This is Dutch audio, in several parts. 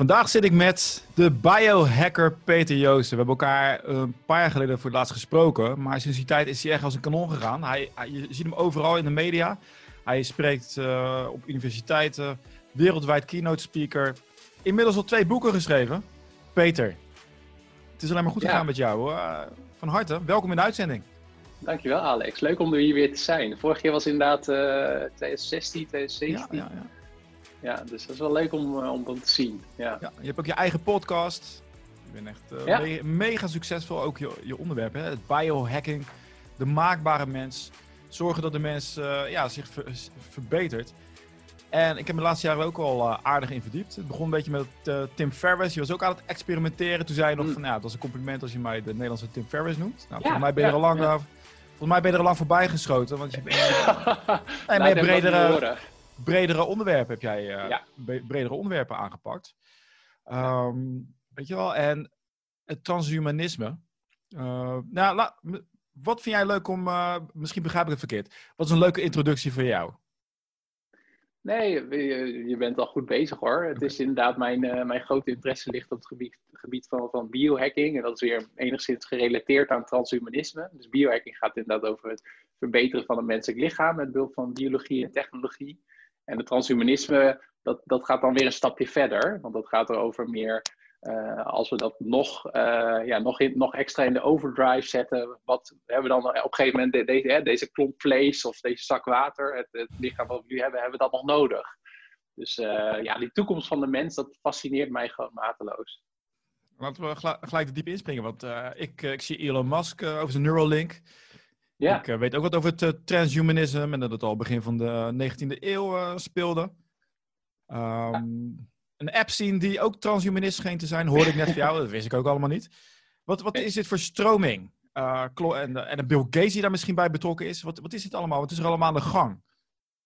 Vandaag zit ik met de biohacker Peter Joosten. We hebben elkaar een paar jaar geleden voor het laatst gesproken. Maar sinds die tijd is hij echt als een kanon gegaan. Hij, hij- je ziet hem overal in de media. Hij spreekt eh, op universiteiten, wereldwijd keynote speaker. Inmiddels al twee boeken geschreven. Peter, het is alleen maar goed Ja. gegaan met jou. hoor. Eh, van harte, welkom in de uitzending. Dankjewel Alex, leuk om er hier weer te zijn. Vorige keer was inderdaad eh 2016, Ja, 2017. Ja, ja, ja. dus dat is wel leuk om, eh, om dat te zien. Ja. Ja, je hebt ook je eigen podcast. Je bent echt eh, Ja. me- mega succesvol, ook je, je onderwerp. Hè? Het biohacking, de maakbare mens. Zorgen dat de mens eh, ja, zich ver- verbetert. En ik heb me de laatste jaren ook al aardig in verdiept. Het begon een beetje met Tim Ferriss. Je was ook aan het experimenteren. Toen zei je nog Mm. van, ja, het was een compliment als je mij de Nederlandse Tim Ferriss noemt. Nou, Ja, volgens mij ben je er al lang... volgens mij ben je er al lang voorbij geschoten. Want je bent, Nou, dat wel bredere-. Bredere onderwerpen heb jij eh, Ja. bredere onderwerpen aangepakt. Ehm, weet je wel, en het transhumanisme. Eh, nou, la- wat vind jij leuk om, eh, misschien begrijp ik het verkeerd, wat is een leuke introductie voor jou? Nee, je, je bent al goed bezig hoor. Het is inderdaad, mijn, mijn grote interesse ligt op het gebied, gebied van, van biohacking. En dat is weer enigszins gerelateerd aan transhumanisme. Dus biohacking gaat inderdaad over het verbeteren van het menselijk lichaam met behulp van biologie en technologie. En het transhumanisme, dat, dat gaat dan weer een stapje verder. Want dat gaat erover meer, eh, als we dat nog, eh, ja, nog, in, nog extra in de overdrive zetten. Wat hebben we dan op een gegeven moment, de, deze, klomp vlees of deze zak water, het, het lichaam wat we nu hebben, hebben we dat nog nodig. Dus eh, ja, die toekomst van de mens, dat fascineert mij gewoon mateloos. Laten we gelijk er diep inspringen, want eh, ik, eh, ik zie Elon Musk eh, over zijn Neuralink. Ja, Ik eh, weet ook wat over het eh, transhumanisme en dat het al begin van de 19e eeuw eh, speelde. Ehm, Een app zien die ook transhumanist scheen te zijn, hoorde ik net van jou, dat wist ik ook allemaal niet. Wat, wat is dit voor stroming? En, en Bill Gates die daar misschien bij betrokken is. Wat, wat is dit allemaal? Wat is er allemaal aan de gang?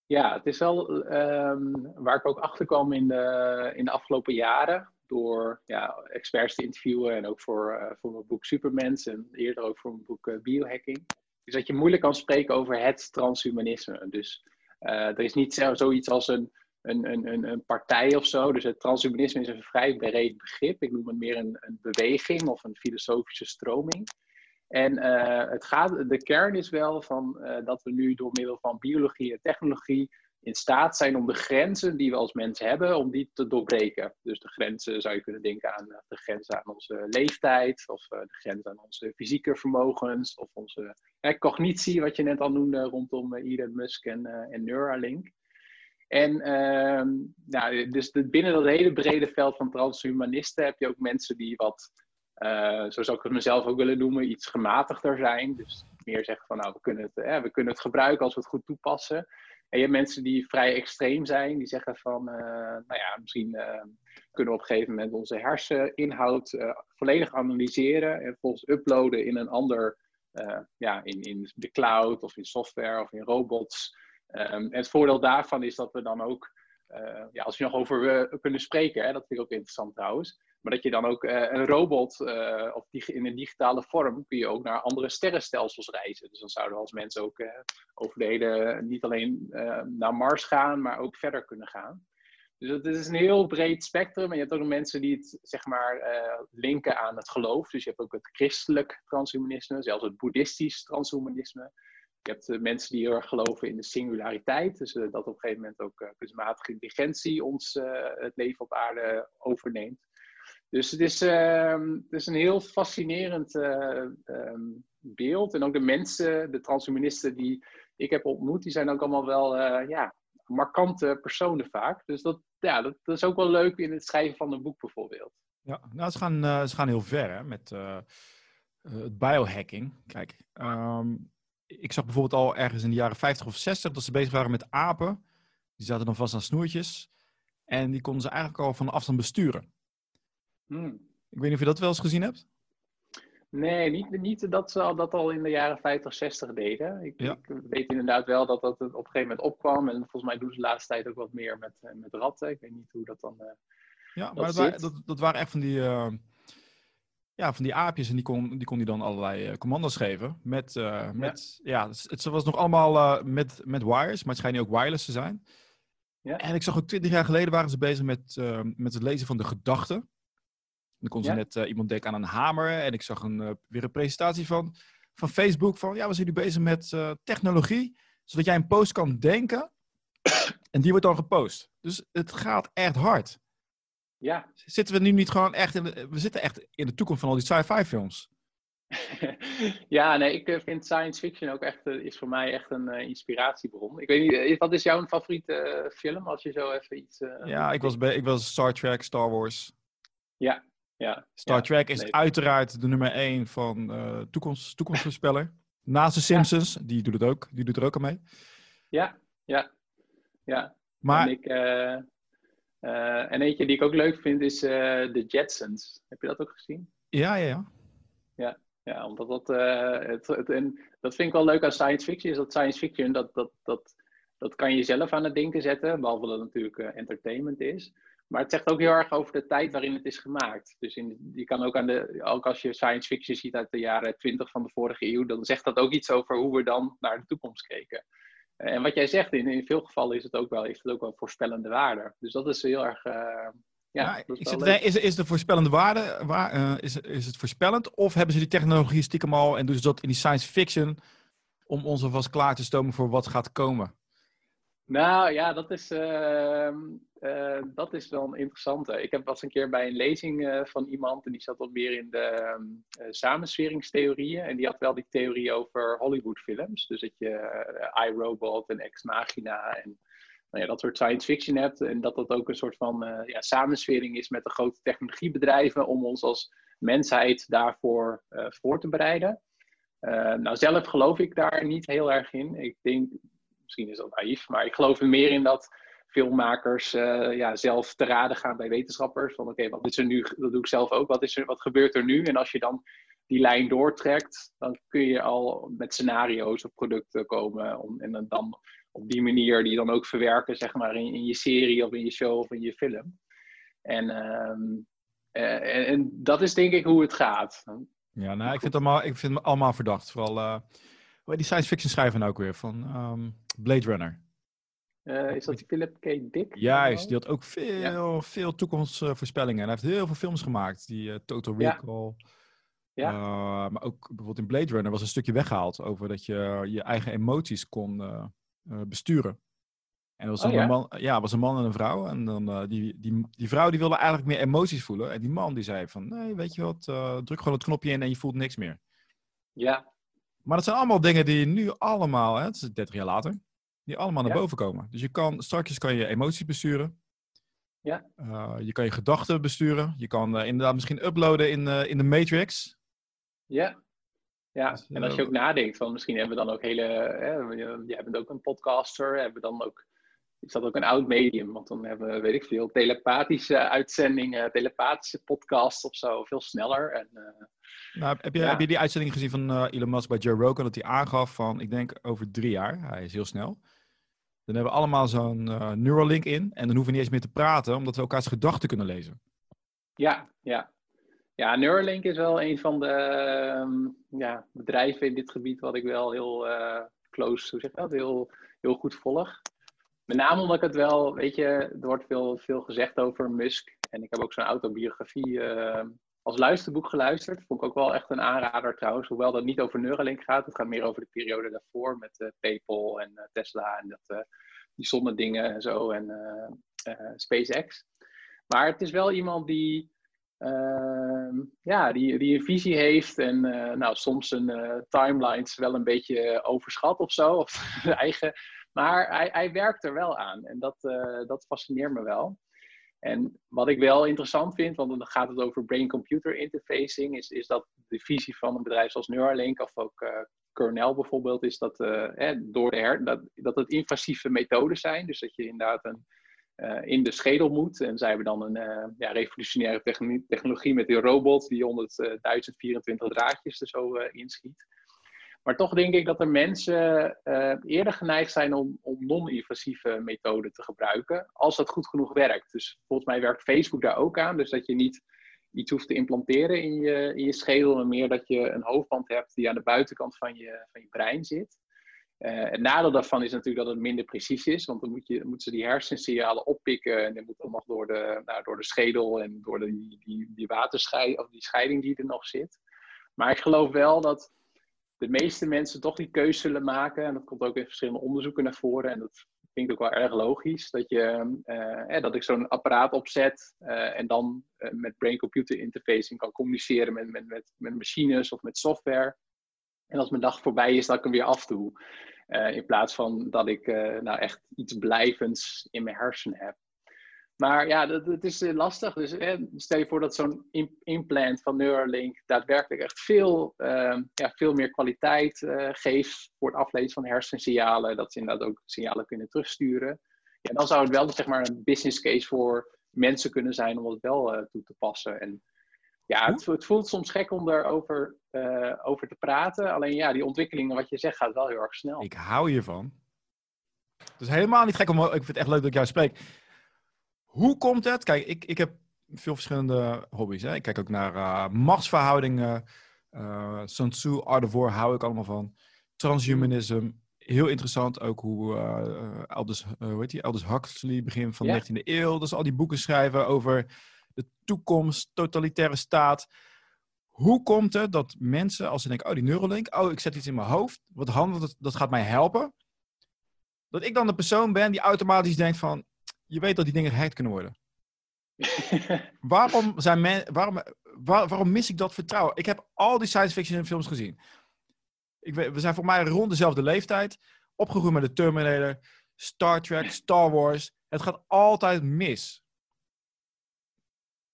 Ja, het is wel ehm, waar ik ook achter kwam in de, in de afgelopen jaren. Door ja, experts te interviewen en ook voor, voor mijn boek Supermens en eerder ook voor mijn boek Biohacking. Is dat je moeilijk kan spreken over het transhumanisme. Dus eh, er is niet zo, zoiets als een, een, een, een, partij of zo. Dus het transhumanisme is een vrij breed begrip. Ik noem het meer een, een beweging of een filosofische stroming. En eh, het gaat, de kern is wel van, eh, dat we nu door middel van biologie en technologie in staat zijn om de grenzen die we als mensen hebben, om die te doorbreken. Dus de grenzen zou je kunnen denken aan eh, de grenzen aan onze leeftijd, of eh, de grenzen aan onze fysieke vermogens, of onze eh, cognitie, wat je net al noemde rondom eh, Elon Musk en, eh, en Neuralink. En ehm, nou, dus binnen dat hele brede veld van transhumanisten heb je ook mensen die wat eh, zo zou ik het mezelf ook willen noemen, iets gematigder zijn. Dus meer zeggen van, nou, we kunnen het, eh, we kunnen het gebruiken als we het goed toepassen. En je hebt mensen die vrij extreem zijn, die zeggen van, eh, nou ja, misschien eh, kunnen we op een gegeven moment onze herseninhoud eh, volledig analyseren en volgens uploaden in een ander, ja, in, in de cloud of in software of in robots. Ehm, en het voordeel daarvan is dat we dan ook, ja, als we nog over kunnen spreken, hè, dat vind ik ook interessant trouwens, maar dat je dan ook eh, een robot, eh, of dig- in een digitale vorm, kun je ook naar andere sterrenstelsels reizen. Dus dan zouden we als mensen ook eh, over de hele, niet alleen naar Mars gaan, maar ook verder kunnen gaan. Dus het is een heel breed spectrum. En je hebt ook mensen die het zeg maar linken aan het geloof. Dus je hebt ook het christelijk transhumanisme, zelfs het boeddhistisch transhumanisme. Je hebt mensen die heel erg geloven in de singulariteit. Dus dat op een gegeven moment ook kunstmatige intelligentie ons het leven op aarde overneemt. Dus het is, ehm, het is een heel fascinerend eh, ehm, beeld. En ook de mensen, de transhumanisten die ik heb ontmoet, die zijn ook allemaal wel eh, ja, markante personen vaak. Dus dat, ja, dat, is ook wel leuk in het schrijven van een boek bijvoorbeeld. Ja, nou, ze gaan, ze gaan heel ver hè, met het biohacking. Kijk, ehm, ik zag bijvoorbeeld al ergens in de jaren 50 of 60 dat ze bezig waren met apen. Die zaten dan vast aan snoertjes. En die konden ze eigenlijk al van afstand besturen. Hmm. Ik weet niet of je dat wel eens gezien hebt. Nee, niet, niet dat ze al, dat al in de jaren 50, 60 deden. Ik, Ja. ik weet inderdaad wel dat dat op een gegeven moment opkwam. En volgens mij doen ze de laatste tijd ook wat meer met, eh, met ratten. Ik weet niet hoe dat dan. eh, Ja, Dat maar dat, wa- zit. dat, dat waren echt van die, eh, ja, van die aapjes. En die kon, die kon die dan allerlei commando's geven. Met, met ja, het, het was nog allemaal met, met wires. Maar het schijnt nu ook wireless te zijn. Ja. En ik zag ook twintig jaar geleden waren ze bezig met, uh, met het lezen van de gedachten. Dan kon ze net uh, iemand denken aan een hamer. En ik zag een, uh, weer een presentatie van, van Facebook van... Ja, we zijn nu bezig met technologie. Zodat jij een post kan denken. en die wordt dan gepost. Dus het gaat echt hard. Ja. Zitten we nu niet gewoon echt in de, we zitten echt in de toekomst van al die sci-fi films? ja, nee, ik vind science fiction ook echt, is voor mij echt een inspiratiebron. Ik weet niet, wat is jouw favoriete film als je zo even iets... ja, ik was, ik was Star Trek, Star Wars. Ja, ja. Star Trek is uiteraard de nummer één van uh, toekomst, toekomstvoorspeller. Naast de Simpsons, die doet het ook. Die doet er ook aan mee. Ja, ja, ja. Maar... En, ik, uh, uh, en eentje die ik ook leuk vind is The Jetsons. Heb je dat ook gezien? Ja, ja, ja. Ja, ja omdat dat... het, het, en dat vind ik wel leuk aan science fiction. Is dat science fiction, dat, dat, dat, dat kan je zelf aan het denken zetten. Behalve dat het natuurlijk entertainment is. Maar het zegt ook heel erg over de tijd waarin het is gemaakt. Dus in, je kan ook aan de, ook als je science fiction ziet uit de jaren 20 van de vorige eeuw, dan zegt dat ook iets over hoe we dan naar de toekomst keken. En wat jij zegt, in, in veel gevallen is het ook wel, heeft het ook wel voorspellende waarde. Dus dat is heel erg. Uh, ja, is, het, is, is, de voorspellende waarde, waar, uh, is, is het voorspellend? Of hebben ze die technologie stiekem al en doen ze dat in die science fiction om ons alvast klaar te stomen voor wat gaat komen? Nou ja, dat is, uh, uh, dat is wel een interessante. Ik heb was een keer bij een lezing uh, van iemand en die zat wat meer in de uh, samensweringstheorieën. En die had wel die theorie over Hollywoodfilms. Dus dat je iRobot en Ex Machina en nou ja, dat soort science fiction hebt. En dat dat ook een soort van ja, samenswering is met de grote technologiebedrijven om ons als mensheid daarvoor voor te bereiden. nou, zelf geloof ik daar niet heel erg in. Ik denk, misschien is dat naïef, maar ik geloof er meer in dat filmmakers uh, ja, zelf te raden gaan bij wetenschappers. Van oké, wat is er nu? Dat doe ik zelf ook. Wat, is er, wat gebeurt er nu? En als je dan die lijn doortrekt, dan kun je al met scenario's op producten komen. Om, en dan op die manier die dan ook verwerken, zeg maar, in, in je serie of in je show of in je film. En, uh, en, en, dat is denk ik hoe het gaat. Ja, nou, ik vind het allemaal, ik vind allemaal verdacht. Vooral uh, die science fiction schrijven nou ook weer van um, Blade Runner. Uh, is dat Philip K. Dick? Juist, die had ook veel, veel toekomstvoorspellingen. Hij heeft heel veel films gemaakt. Die uh, Total Recall. Ja. Uh, maar ook bijvoorbeeld in Blade Runner was een stukje weggehaald over dat je je eigen emoties kon besturen. En was, oh, een man, ja, was een man en een vrouw. En dan, die, die, die vrouw die wilde eigenlijk meer emoties voelen. En die man die zei van, nee, weet je wat, druk gewoon het knopje in en je voelt niks meer. Ja. Maar dat zijn allemaal dingen die nu allemaal, hè, het is 30 jaar later, die allemaal naar boven komen. Dus je kan, straks kan je emoties besturen. Ja. Uh, je kan je gedachten besturen. Je kan uh, inderdaad misschien uploaden in, uh, in de Matrix. Ja. Ja, dus, en als je ook nadenkt van misschien hebben we dan ook hele... Hè, jij bent ook een podcaster. Hebben we dan ook... Is dat ook een oud medium? Want dan hebben we, weet ik veel, telepathische uitzendingen, telepathische podcasts of zo. Veel sneller. En, nou, heb, je, heb je die uitzending gezien van Elon Musk bij Joe Rogan? Dat hij aangaf van, ik denk over drie jaar. Hij is heel snel dan hebben we allemaal zo'n uh, Neuralink in. En dan hoeven we niet eens meer te praten, omdat we elkaars gedachten kunnen lezen. Ja, ja. Ja, Neuralink is wel een van de ehm, ja, bedrijven in dit gebied wat ik wel heel close, hoe zeg dat, heel, heel goed volg. Met name omdat ik het wel, weet je, er wordt veel, veel gezegd over Musk. En ik heb ook zo'n autobiografie uh, als luisterboek geluisterd. Vond ik ook wel echt een aanrader trouwens. Hoewel dat niet over Neuralink gaat. Het gaat meer over de periode daarvoor met uh, PayPal en uh, Tesla en dat, die zonnedingen en zo. En SpaceX. Maar het is wel iemand die, ehm, ja, die, die een visie heeft. En nou, soms een timelines wel een beetje overschat of zo. Of eigen. Maar hij, hij werkt er wel aan. En dat, dat fascineert me wel. En wat ik wel interessant vind, want dan gaat het over brain-computer interfacing, is, is dat de visie van een bedrijf zoals Neuralink of ook uh, Cornell bijvoorbeeld, is dat, uh, door de her, dat, dat het invasieve methoden zijn. Dus dat je inderdaad een, in de schedel moet. En zij hebben dan een ja, revolutionaire technologie met die robot die 100.024 draadjes er zo inschiet. Maar toch denk ik dat er mensen uh, eerder geneigd zijn om, om non-invasieve methoden te gebruiken, als dat goed genoeg werkt. Dus volgens mij werkt Facebook daar ook aan. Dus dat je niet iets hoeft te implanteren in je, in je schedel, maar meer dat je een hoofdband hebt die aan de buitenkant van je, van je brein zit. Uh, het nadeel daarvan is natuurlijk dat het minder precies is, want dan moet je, moeten ze die hersensignalen oppikken en dan moet nog door de, nou, door de schedel en door de, die, die, die waterscheiding of die scheiding die er nog zit. Maar ik geloof wel dat de meeste mensen toch die keuze zullen maken, en dat komt ook in verschillende onderzoeken naar voren, en dat vind ik ook wel erg logisch, dat, je, uh, dat ik zo'n apparaat opzet uh, en dan met brain-computer interfacing kan communiceren met, met, met, machines of met software. En als mijn dag voorbij is, dat ik hem weer afdoe. Uh, in plaats van dat ik nou echt iets blijvends in mijn hersenen heb. Maar ja, dat, dat is uh, lastig. Dus stel je voor dat zo'n implant van Neuralink daadwerkelijk echt veel, ehm, ja, veel meer kwaliteit geeft voor het aflezen van hersensignalen. Dat ze inderdaad ook signalen kunnen terugsturen. Ja, dan zou het wel zeg maar, een business case voor mensen kunnen zijn om het wel toe te passen. En ja, het, het, voelt soms gek om daarover over te praten. Alleen ja, die ontwikkelingen, wat je zegt, gaat wel heel erg snel. Ik hou hiervan. Het is helemaal niet gek om. Ik vind het echt leuk dat ik jou spreek. Hoe komt het? Kijk, ik, ik heb veel verschillende hobby's. Hè? Ik kijk ook naar uh, machtsverhoudingen. Uh, Sun Tzu, Art of War, hou ik allemaal van. Transhumanisme, heel interessant ook hoe uh, Aldous, hoe heet die? Aldous Huxley, begin van de 19e eeuw. Dus al die boeken schrijven over de toekomst, totalitaire staat. Hoe komt het dat mensen, als ze denken, oh die Neuralink, oh ik zet iets in mijn hoofd, wat handig, dat, dat gaat mij helpen. Dat ik dan de persoon ben die automatisch denkt van, je weet dat die dingen gehackt kunnen worden. waarom, zijn men, waarom, waarom mis ik dat vertrouwen? Ik heb al die science fiction films gezien. Ik, we zijn voor mij rond dezelfde leeftijd. Opgegroeid met de Terminator, Star Trek, Star Wars. Het gaat altijd mis.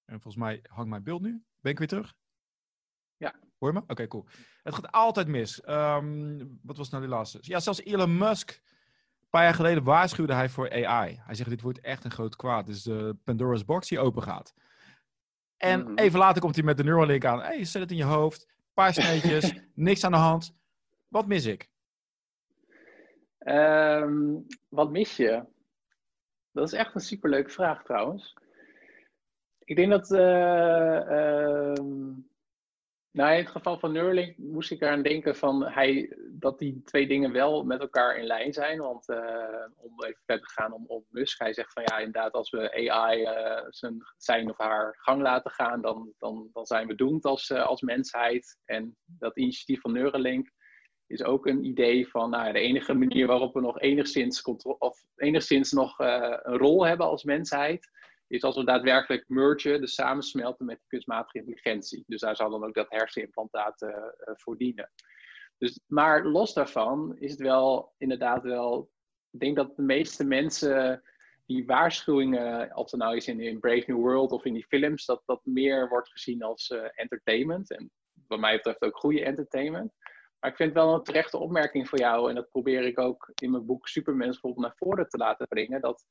En volgens mij hangt mijn beeld nu. Ben ik weer terug? Ja. Hoor je me? Oké, cool. Het gaat altijd mis. Um, wat was nou die laatste? Ja, zelfs Elon Musk. Een paar jaar geleden waarschuwde hij voor AI. Hij zegt, dit wordt echt een groot kwaad. Dus de Pandora's box die open gaat. En mm. even later komt hij met de Neuralink aan. hey, zet het in je hoofd. Paar sneetjes. niks aan de hand. Wat mis ik? Um, wat mis je? Dat is echt een superleuke vraag trouwens. Ik denk dat... Uh, nou, in het geval van Neuralink moest ik eraan denken van hij, dat die twee dingen wel met elkaar in lijn zijn. Want uh, om even verder te gaan om, Musk, hij zegt van ja, inderdaad, als we AI uh, zijn, zijn of haar gang laten gaan, dan, dan, dan zijn we doemd als, uh, als mensheid. En dat initiatief van Neuralink is ook een idee van nou, de enige manier waarop we nog enigszins, of enigszins nog een rol hebben als mensheid is als we daadwerkelijk mergen, dus samensmelten met kunstmatige intelligentie. Dus daar zal dan ook dat hersenimplantaat uh, voor dienen. Dus, maar los daarvan is het wel inderdaad wel. Ik denk dat de meeste mensen die waarschuwingen, of het nou is in, in Brave New World of in die films, dat dat meer wordt gezien als uh, entertainment. En wat mij betreft ook goede entertainment. Maar ik vind het wel een terechte opmerking voor jou, en dat probeer ik ook in mijn boek Supermens bijvoorbeeld naar voren te laten brengen. Dat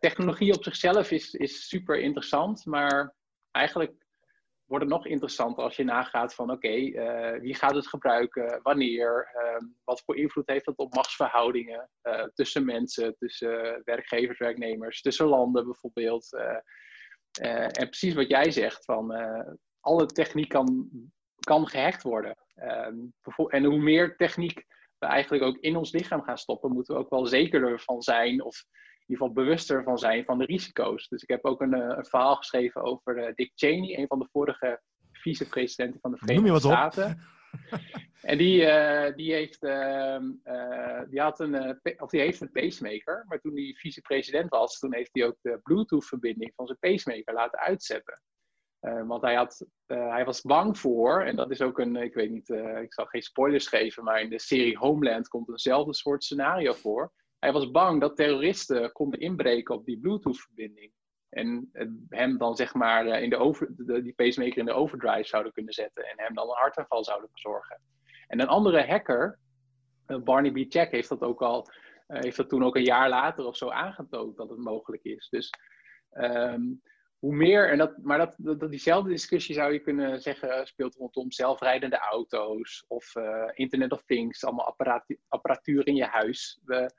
technologie op zichzelf is, is super interessant, maar eigenlijk wordt het nog interessanter als je nagaat van oké, eh, wie gaat het gebruiken, wanneer, uh, wat voor invloed heeft dat op machtsverhoudingen uh, tussen mensen, tussen werkgevers, werknemers, tussen landen bijvoorbeeld. en precies wat jij zegt, van alle techniek kan, kan gehackt worden. Ehm, en hoe meer techniek we eigenlijk ook in ons lichaam gaan stoppen, moeten we ook wel zekerder van zijn of ieder geval bewuster van zijn van de risico's. Dus ik heb ook een, eh, een verhaal geschreven over uh, Dick Cheney, een van de vorige vicepresidenten van de Verenigde Staten. en die, uh, die, heeft, uh, die, had een, of die heeft een pacemaker, maar toen hij vicepresident was, toen heeft hij ook de Bluetooth-verbinding van zijn pacemaker laten uitzetten. want hij, had, hij was bang voor, en dat is ook een, ik weet niet, ik zal geen spoilers geven, maar in de serie Homeland komt eenzelfde soort scenario voor hij was bang dat terroristen konden inbreken op die Bluetooth-verbinding. En hem dan zeg maar eh, in de over, die pacemaker in de overdrive zouden kunnen zetten. En hem dan een hartaanval zouden verzorgen. En een andere hacker, eh, Barney B. Check, heeft dat ook al, eh, heeft dat toen ook een jaar later of zo aangetoond dat het mogelijk is. Dus um, hoe meer, en dat, maar dat, dat, diezelfde discussie zou je kunnen zeggen speelt rondom zelfrijdende auto's of Internet of Things, allemaal apparatuur in je huis. We,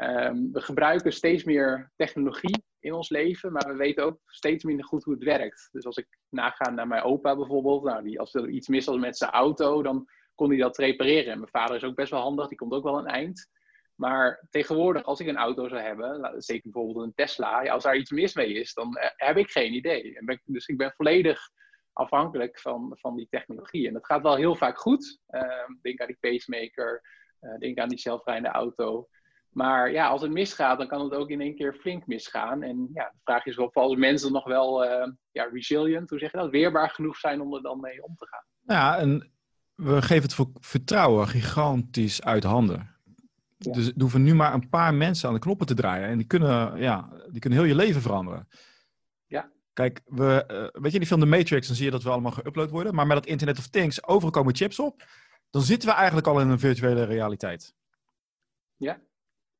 Um, we gebruiken steeds meer technologie in ons leven, maar we weten ook steeds minder goed hoe het werkt. Dus als ik naga naar mijn opa bijvoorbeeld, nou, die, als er iets mis was met zijn auto, dan kon hij dat repareren. En mijn vader is ook best wel handig, die komt ook wel een eind. Maar tegenwoordig, als ik een auto zou hebben, zeker bijvoorbeeld een Tesla, ja, als daar iets mis mee is, dan eh, heb ik geen idee. En dus ik ben volledig afhankelijk van, van die technologie. En dat gaat wel heel vaak goed. Uh, denk aan die pacemaker, uh, denk aan die zelfrijdende auto. Maar ja, als het misgaat, dan kan het ook in één keer flink misgaan. En ja, de vraag is of als mensen nog wel uh, ja, resilient, hoe zeg je dat, weerbaar genoeg zijn om er dan mee om te gaan. Ja, en we geven het vertrouwen gigantisch uit handen. Dus er hoeven nu maar een paar mensen aan de knoppen te draaien. En die kunnen, ja, die kunnen heel je leven veranderen. Ja. Kijk, we, uh, weet je die film The Matrix, dan zie je dat we allemaal geüpload worden. Maar met dat Internet of Things, overal komen chips op. Dan zitten we eigenlijk al in een virtuele realiteit. Ja.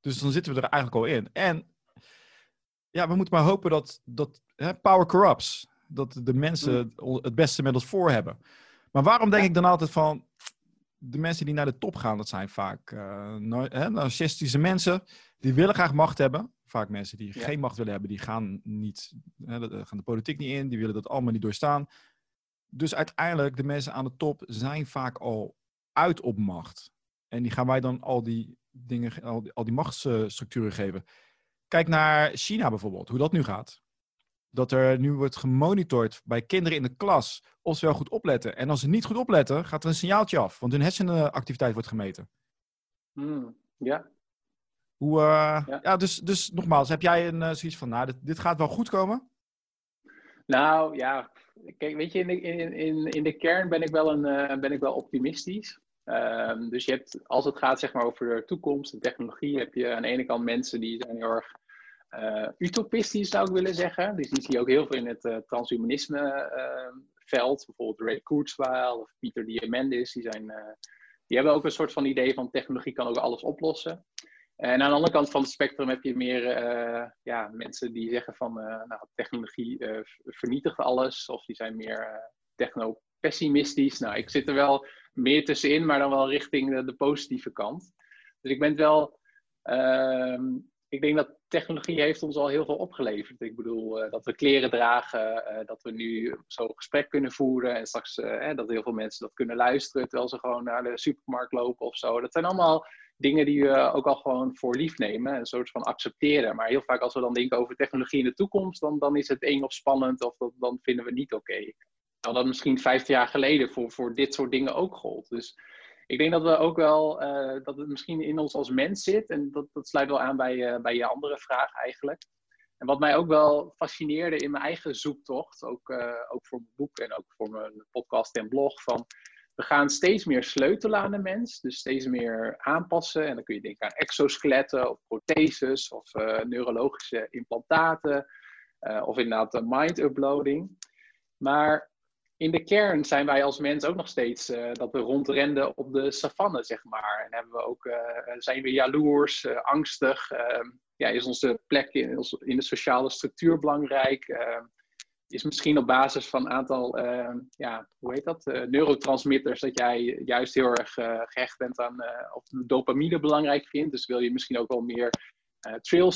Dus dan zitten we er eigenlijk al in. En ja, we moeten maar hopen dat, dat hè, power corrupts. Dat de mensen mm. het beste met ons voor hebben. Maar waarom denk ik dan altijd van de mensen die naar de top gaan, dat zijn vaak uh, narcistische mensen. Die willen graag macht hebben. Vaak mensen die geen macht willen hebben, die gaan, niet, hè, gaan de politiek niet in. Die willen dat allemaal niet doorstaan. Dus uiteindelijk, de mensen aan de top zijn vaak al uit op macht. En die gaan wij dan al die dingen, al die, al die machtsstructuren geven. Kijk naar China bijvoorbeeld, hoe dat nu gaat dat er nu wordt gemonitord bij kinderen in de klas of ze wel goed opletten. En als ze niet goed opletten, gaat er een signaaltje af, want hun hersenactiviteit wordt gemeten. Hmm, ja. Hoe, uh, ja. dus, dus nogmaals, heb jij een uh, zoiets van, nou, dit, dit gaat wel goed komen? Nou ja, kijk, weet je, in de, in, in, in de kern ben ik wel, een, uh, ben ik wel optimistisch. Um, dus je hebt, als het gaat zeg maar, over de toekomst en technologie, heb je aan de ene kant mensen die zijn heel erg uh, utopistisch zou ik willen zeggen. Dus die zie je ook heel veel in het uh, transhumanisme uh, veld. Bijvoorbeeld Ray Kurzweil of Pieter Diamandis. Die, zijn, die hebben ook een soort van idee van technologie kan ook alles oplossen. En aan de andere kant van het spectrum heb je meer ja, mensen die zeggen van nou, technologie vernietigt alles. Of die zijn meer techno-pessimistisch. Nou, ik zit er wel meer tussenin, maar dan wel richting de, positieve kant. Dus ik ben wel... Ehm, ik denk dat technologie heeft ons al heel veel opgeleverd. Ik bedoel, uh, dat we kleren dragen, uh, dat we nu zo gesprek kunnen voeren en straks uh, dat heel veel mensen dat kunnen luisteren terwijl ze gewoon naar de supermarkt lopen of zo. Dat zijn allemaal dingen die we ook al gewoon voor lief nemen, een soort van accepteren. Maar heel vaak als we dan denken over technologie in de toekomst, dan, dan is het eng of spannend of dat, dan vinden we niet oké. Dat misschien 15 jaar geleden voor, voor dit soort dingen ook gold. Dus ik denk dat we ook wel, uh, dat het misschien in ons als mens zit. En dat, dat sluit wel aan bij, uh, bij je andere vraag eigenlijk. En wat mij ook wel fascineerde in mijn eigen zoektocht, ook, uh, ook voor mijn boek en ook voor mijn podcast en blog, van we gaan steeds meer sleutelen aan de mens. Dus steeds meer aanpassen. En dan kun je denken aan exoskeletten of protheses of neurologische implantaten. of inderdaad mind uploading. Maar in de kern zijn wij als mens ook nog steeds uh, dat we rondrenden op de savanne, zeg maar. En hebben we ook, uh, zijn we jaloers, uh, angstig? Ehm, ja, is onze plek in, de sociale structuur belangrijk? Ehm, is misschien op basis van een aantal, ehm, ja, hoe heet dat, neurotransmitters, dat jij juist heel erg gehecht bent aan, of dopamine belangrijk vindt. Dus wil je misschien ook wel meer trail,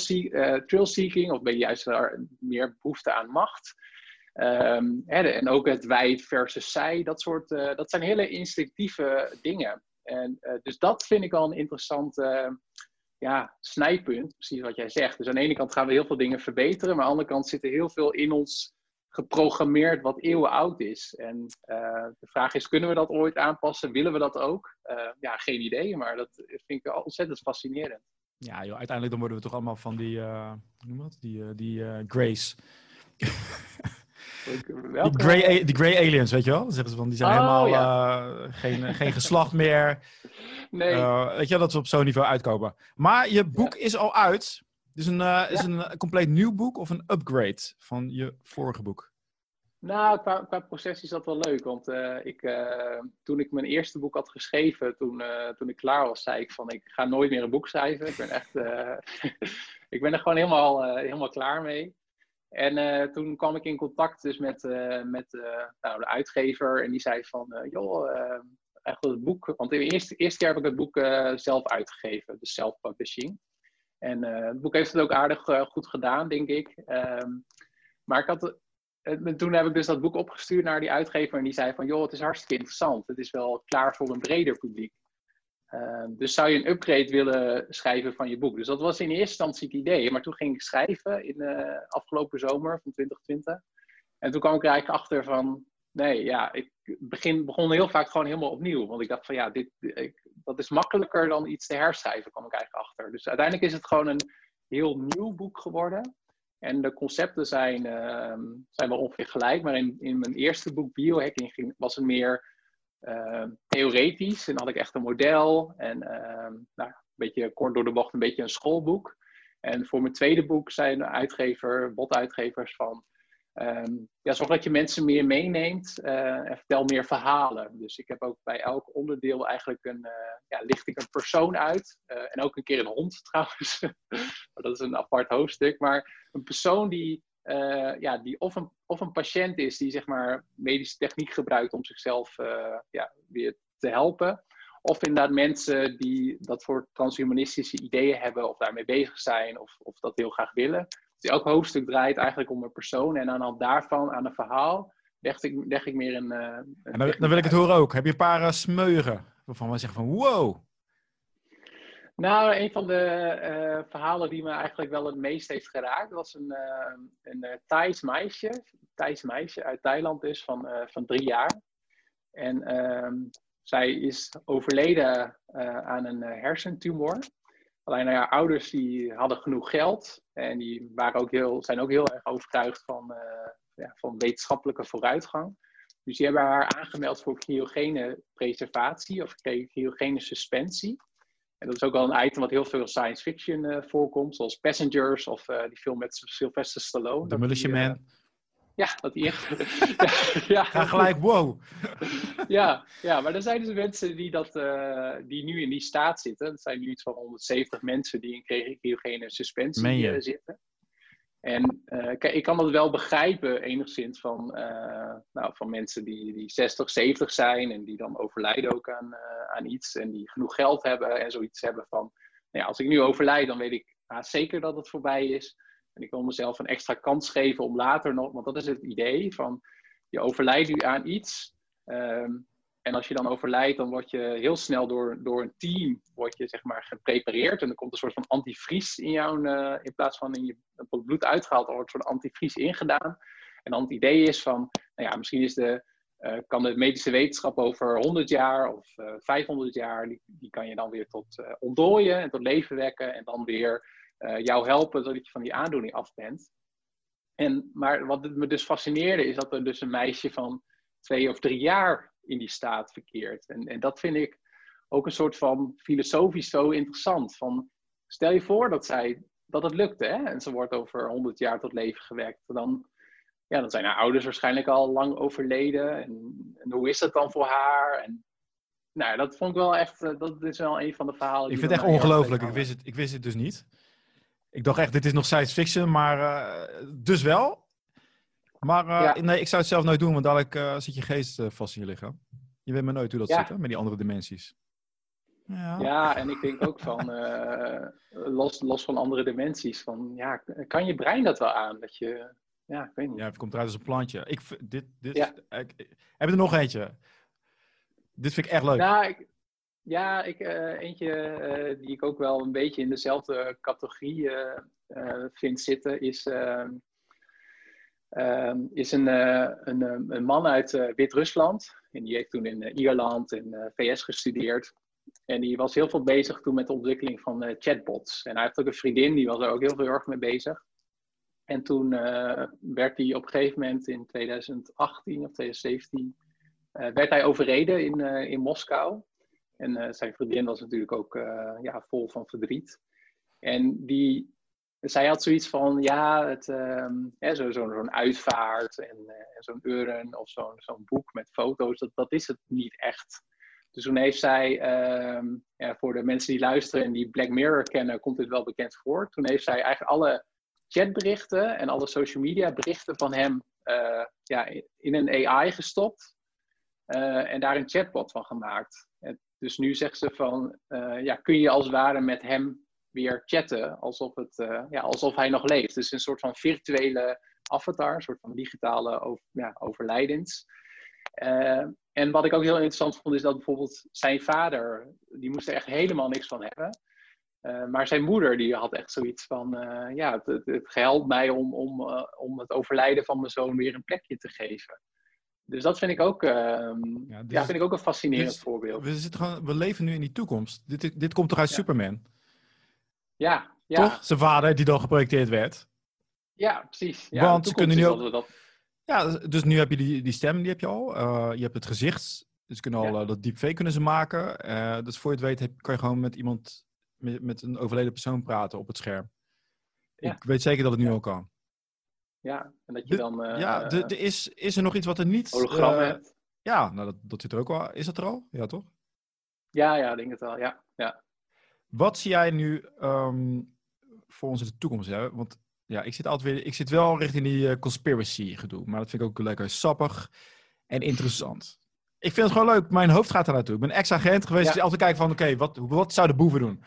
trail seeking, of ben je juist meer behoefte aan macht? Hè, en ook het wij versus zij, dat, soort, uh, dat zijn hele instinctieve dingen. En, uh, dus dat vind ik wel een interessant uh, ja, snijpunt, precies wat jij zegt. Dus aan de ene kant gaan we heel veel dingen verbeteren, maar aan de andere kant zit er heel veel in ons geprogrammeerd wat eeuwen oud is. En de vraag is, kunnen we dat ooit aanpassen? Willen we dat ook? ja, geen idee, maar dat vind ik ontzettend fascinerend. Ja, joh, uiteindelijk dan worden we toch allemaal van die, hoe noem dat? Die, die Grace. Die grey, aliens, weet je wel? Dan zeggen ze van, die zijn oh, helemaal uh, geen, geen geslacht meer. Nee. Uh, weet je wel, dat ze op zo'n niveau uitkomen. Maar je boek ja. is al uit. Dus een, uh, is een compleet nieuw boek of een upgrade van je vorige boek? Nou, qua, qua proces is dat wel leuk. Want ik, toen ik mijn eerste boek had geschreven, toen, toen ik klaar was, zei ik van ik ga nooit meer een boek schrijven. Ik ben echt, ik ben er gewoon helemaal, helemaal klaar mee. En uh, toen kwam ik in contact dus met, uh, met uh, nou, de uitgever. En die zei van, joh, echt het boek... Want de eerste, eerste keer heb ik het boek zelf uitgegeven. Dus self-publishing. En het boek heeft het ook aardig goed gedaan, denk ik. Um, maar ik had toen heb ik dus dat boek opgestuurd naar die uitgever en die zei van, joh, het is hartstikke interessant. Het is wel klaar voor een breder publiek. Ehm, dus zou je een upgrade willen schrijven van je boek? Dus dat was in eerste instantie het idee. Maar toen ging ik schrijven in de afgelopen zomer van 2020. En toen kwam ik eigenlijk achter van, nee, ja, ik begin, begon heel vaak gewoon helemaal opnieuw. Want ik dacht van, ja, dit, ik, dat is makkelijker dan iets te herschrijven, kwam ik eigenlijk achter. Dus uiteindelijk is het gewoon een heel nieuw boek geworden. En de concepten zijn, ehm, zijn wel ongeveer gelijk. Maar in, in mijn eerste boek, Biohacking, was het meer theoretisch. En dan had ik echt een model en ehm, nou, een beetje kort door de bocht, een beetje een schoolboek. En voor mijn tweede boek zijn uitgever, botuitgevers van um, ja, zorg dat je mensen meer meeneemt uh, en vertel meer verhalen. Dus ik heb ook bij elk onderdeel eigenlijk een, uh, ja, licht ik een persoon uit. Uh, en ook een keer een hond trouwens. dat is een apart hoofdstuk. Maar een persoon die uh, ja, die of een, of een patiënt is die zeg maar medische techniek gebruikt om zichzelf uh, ja, weer te helpen. Of inderdaad mensen die dat voor transhumanistische ideeën hebben of daarmee bezig zijn of, of dat heel graag willen. Dus elk hoofdstuk draait eigenlijk om een persoon en aan de hand daarvan, aan een verhaal, leg ik, leg ik meer een... Uh, een dan, dan, wil ik het horen ook. Heb je een paar smeugen waarvan we zeggen van wow, nou, een van de uh, verhalen die me eigenlijk wel het meest heeft geraakt was een, uh, een uh, Thais meisje. Thais meisje uit Thailand is van, van drie jaar. En ehm, zij is overleden aan een hersentumor. Alleen haar ouders die hadden genoeg geld en die waren ook heel, zijn ook heel erg overtuigd van, ja, van wetenschappelijke vooruitgang. Dus die hebben haar aangemeld voor cryogene preservatie of cryogene suspensie. En dat is ook wel een item wat heel veel science fiction uh, voorkomt, zoals Passengers of uh, die film met Sylvester Stallone. The Militia Man. Uh, ja, dat die echt. ja, Ga gelijk, wow. ja, ja, maar er zijn dus mensen die, dat, die nu in die staat zitten. Dat zijn nu iets van 170 mensen die in cryogene suspensie zitten. En kijk, ik kan dat wel begrijpen enigszins van, uh, nou, van mensen die, die 60, 70 zijn en die dan overlijden ook aan, uh, aan iets en die genoeg geld hebben en zoiets hebben van, nou ja, als ik nu overlijd, dan weet ik haast zeker dat het voorbij is. En ik wil mezelf een extra kans geven om later nog, want dat is het idee van, je overlijdt nu aan iets. Um, en als je dan overlijdt, dan word je heel snel door, door een team word je, zeg maar, geprepareerd. En er komt een soort van antivries in jou, uh, in plaats van in je bloed uitgehaald, er wordt een soort antivries ingedaan. En dan het idee is van, nou ja, misschien is de, uh, kan de medische wetenschap over 100 jaar of uh, eh, 500 jaar, die, die kan je dan weer tot ontdooien en tot leven wekken. En dan weer jou helpen zodat je van die aandoening af bent. En, maar wat me dus fascineerde is dat er dus een meisje van twee of drie jaar in die staat verkeert. En, en dat vind ik ook een soort van filosofisch zo interessant. Van, stel je voor dat, zij, dat het lukte hè? en ze wordt over 100 jaar tot leven gewekt. Dan, ja, dan zijn haar ouders waarschijnlijk al lang overleden. En, en hoe is dat dan voor haar? En, nou, dat vond ik wel echt, eh, dat is wel een van de verhalen. Ik vind het echt ongelooflijk. Ik wist het, ik wist het dus niet. Ik dacht echt, dit is nog science fiction, maar uh, dus wel. Maar uh, nee, ik zou het zelf nooit doen, want dadelijk uh, zit je geest uh, vast in je lichaam. Je weet maar nooit hoe dat zit, hè, met die andere dimensies. Ja. ja, en ik denk ook van, los, los van andere dimensies, van ja, kan je brein dat wel aan? Dat je, ja, ik weet niet. Ja, het komt eruit als een plantje. Ik, dit, dit, ja. ik, ik, heb je er nog eentje? Dit vind ik echt leuk. Nou, ik, ja, ik, eentje die ik ook wel een beetje in dezelfde categorie vind zitten, is ehm, is een, uh, een, eh, een, man uit uh, Wit-Rusland. En die heeft toen in Ierland en VS gestudeerd. En die was heel veel bezig toen met de ontwikkeling van chatbots. En hij heeft ook een vriendin, die was er ook heel veel erg mee bezig. En toen werd hij op een gegeven moment in 2018 of 2017 werd hij overreden in, in Moskou. En zijn vriendin was natuurlijk ook ja, vol van verdriet. En die zij had zoiets van, ja, het, um, zo'n zo, uitvaart en, uh, zo'n urn of zo'n zo'n boek met foto's, dat, dat is het niet echt. Dus toen heeft zij, um, ja, voor de mensen die luisteren en die Black Mirror kennen, komt dit wel bekend voor. Toen heeft zij eigenlijk alle chatberichten en alle social media berichten van hem uh, ja, in een AI gestopt. Uh, en daar een chatbot van gemaakt. Dus nu zegt ze van, ja, kun je als het ware met hem weer chatten alsof, het, uh, ja, alsof hij nog leeft. Dus een soort van virtuele avatar, een soort van digitale over, ja, overlijdens. Uh, en wat ik ook heel interessant vond, is dat bijvoorbeeld zijn vader, die moest er echt helemaal niks van hebben. Uh, maar zijn moeder, die had echt zoiets van, ja, het, het, het mij om, om, om het overlijden van mijn zoon weer een plekje te geven. Dus dat vind ik ook, ja, ja, vind ik ook een fascinerend voorbeeld. We, zitten gewoon, we leven nu in die toekomst. Dit, dit komt toch uit ja. Superman? Ja, ja. Toch? Zijn vader, die dan geprojecteerd werd. Ja, precies. Ja, Want ze kunnen nu ook... Dat... Ja, dus nu heb je die, die stem, die heb je al. Uh, je hebt het gezicht. Dus kunnen al uh, dat deepfake kunnen ze maken. Uh, dus voor je het weet heb, kan je gewoon met iemand, met, met een overleden persoon praten op het scherm. Ik weet zeker dat het nu al kan. Ja, en dat je dan... Ja, de, is, is er nog iets wat er niet... Hologram hebt. Ja, nou dat, dat zit er ook wel. Is dat er al? Ja, toch? Ja, ja, ik denk het wel. Ja, ja. Wat zie jij nu um, voor ons in de toekomst? Hè? Want ja, ik zit altijd weer... Ik zit wel richting die uh, conspiracy gedoe. Maar dat vind ik ook lekker sappig en interessant. Ik vind het gewoon leuk. Mijn hoofd gaat er naartoe. Ik ben ex-agent geweest. Ja. Dus altijd kijken van, oké, okay, wat, wat zouden boeven doen?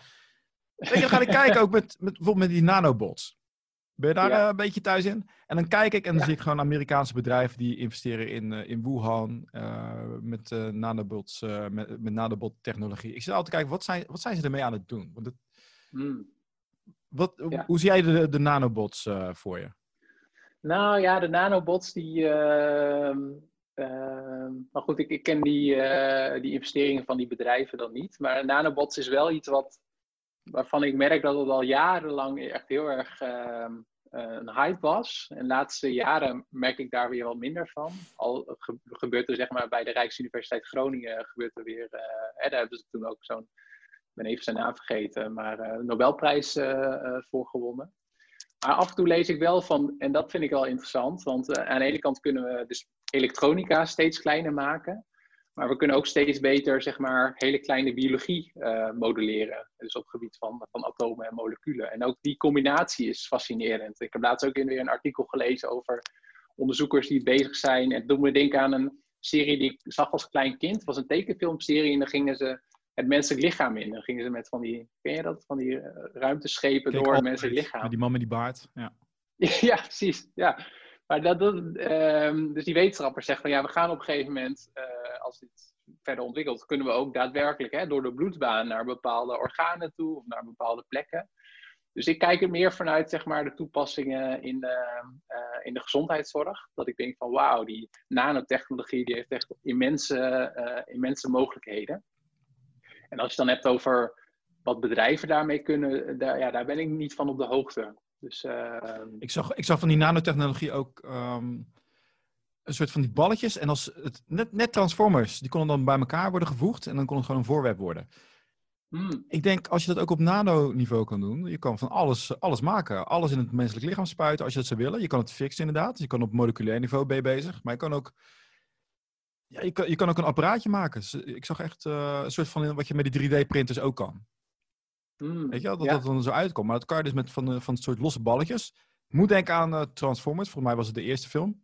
Weet je, dan ga ik kijken ook met, met, bijvoorbeeld met die nanobots. Ben je daar ja. uh, een beetje thuis in? En dan kijk ik en dan ja. zie ik gewoon Amerikaanse bedrijven die investeren in, uh, in Wuhan uh, met, nanobots, met, met nanobot technologie. Ik zit altijd te kijken, wat zijn, wat zijn ze ermee aan het doen? Want het, hmm. wat, ja. Hoe zie jij de, de nanobots voor je? Nou ja, de nanobots die... ehm, maar goed, ik, ik ken die, die investeringen van die bedrijven dan niet. Maar nanobots is wel iets wat waarvan ik merk dat het al jarenlang echt heel erg uh, een hype was. En de laatste jaren merk ik daar weer wat minder van. Al ge gebeurt er zeg maar bij de Rijksuniversiteit Groningen gebeurt er weer, uh, hè, daar hebben ze toen ook zo'n, ik ben even zijn naam vergeten, maar uh, Nobelprijs voor gewonnen. Maar af en toe lees ik wel van, en dat vind ik wel interessant, want aan de ene kant kunnen we dus elektronica steeds kleiner maken. Maar we kunnen ook steeds beter, zeg maar, hele kleine biologie uh, modelleren. Dus op het gebied van, van atomen en moleculen. En ook die combinatie is fascinerend. Ik heb laatst ook weer een artikel gelezen over onderzoekers die bezig zijn. En doen me denken aan een serie die ik zag als klein kind. Het was een tekenfilmserie en dan gingen ze het menselijk lichaam in. Dan gingen ze met van die, ken je dat? Van die uh, ruimteschepen Kijk, door het menselijk lichaam. Met die man met die baard, ja. ja, precies, ja. Maar dat, um, dus die wetenschappers zeggen van ja, we gaan op een gegeven moment, uh, als dit verder ontwikkelt, kunnen we ook daadwerkelijk hè, door de bloedbaan naar bepaalde organen toe of naar bepaalde plekken. Dus ik kijk er meer vanuit zeg maar, de toepassingen in de, uh, in de gezondheidszorg. Dat ik denk van wauw, die nanotechnologie die heeft echt immense, uh, immense mogelijkheden. En als je dan hebt over wat bedrijven daarmee kunnen, daar, ja, daar ben ik niet van op de hoogte. Dus, uh, ik, zag, ik zag van die nanotechnologie ook um, een soort van die balletjes. En als het, net, net Transformers, die konden dan bij elkaar worden gevoegd. En dan kon het gewoon een voorwerp worden. Hmm. Ik denk, als je dat ook op nanoniveau kan doen, je kan van alles, alles maken. Alles in het menselijk lichaam spuiten als je dat zou willen. Je kan het fixen inderdaad. Je kan op moleculair niveau ben je bezig. Maar je kan ook, ja, je kan, je kan ook een apparaatje maken. Dus ik zag echt uh, een soort van wat je met die 3D-printers ook kan. Mm, Weet je wel, dat ja. dat dan zo uitkomt. Maar dat kan je dus met van, van soort losse balletjes. Moet denken aan uh, Transformers. Volgens mij was het de eerste film.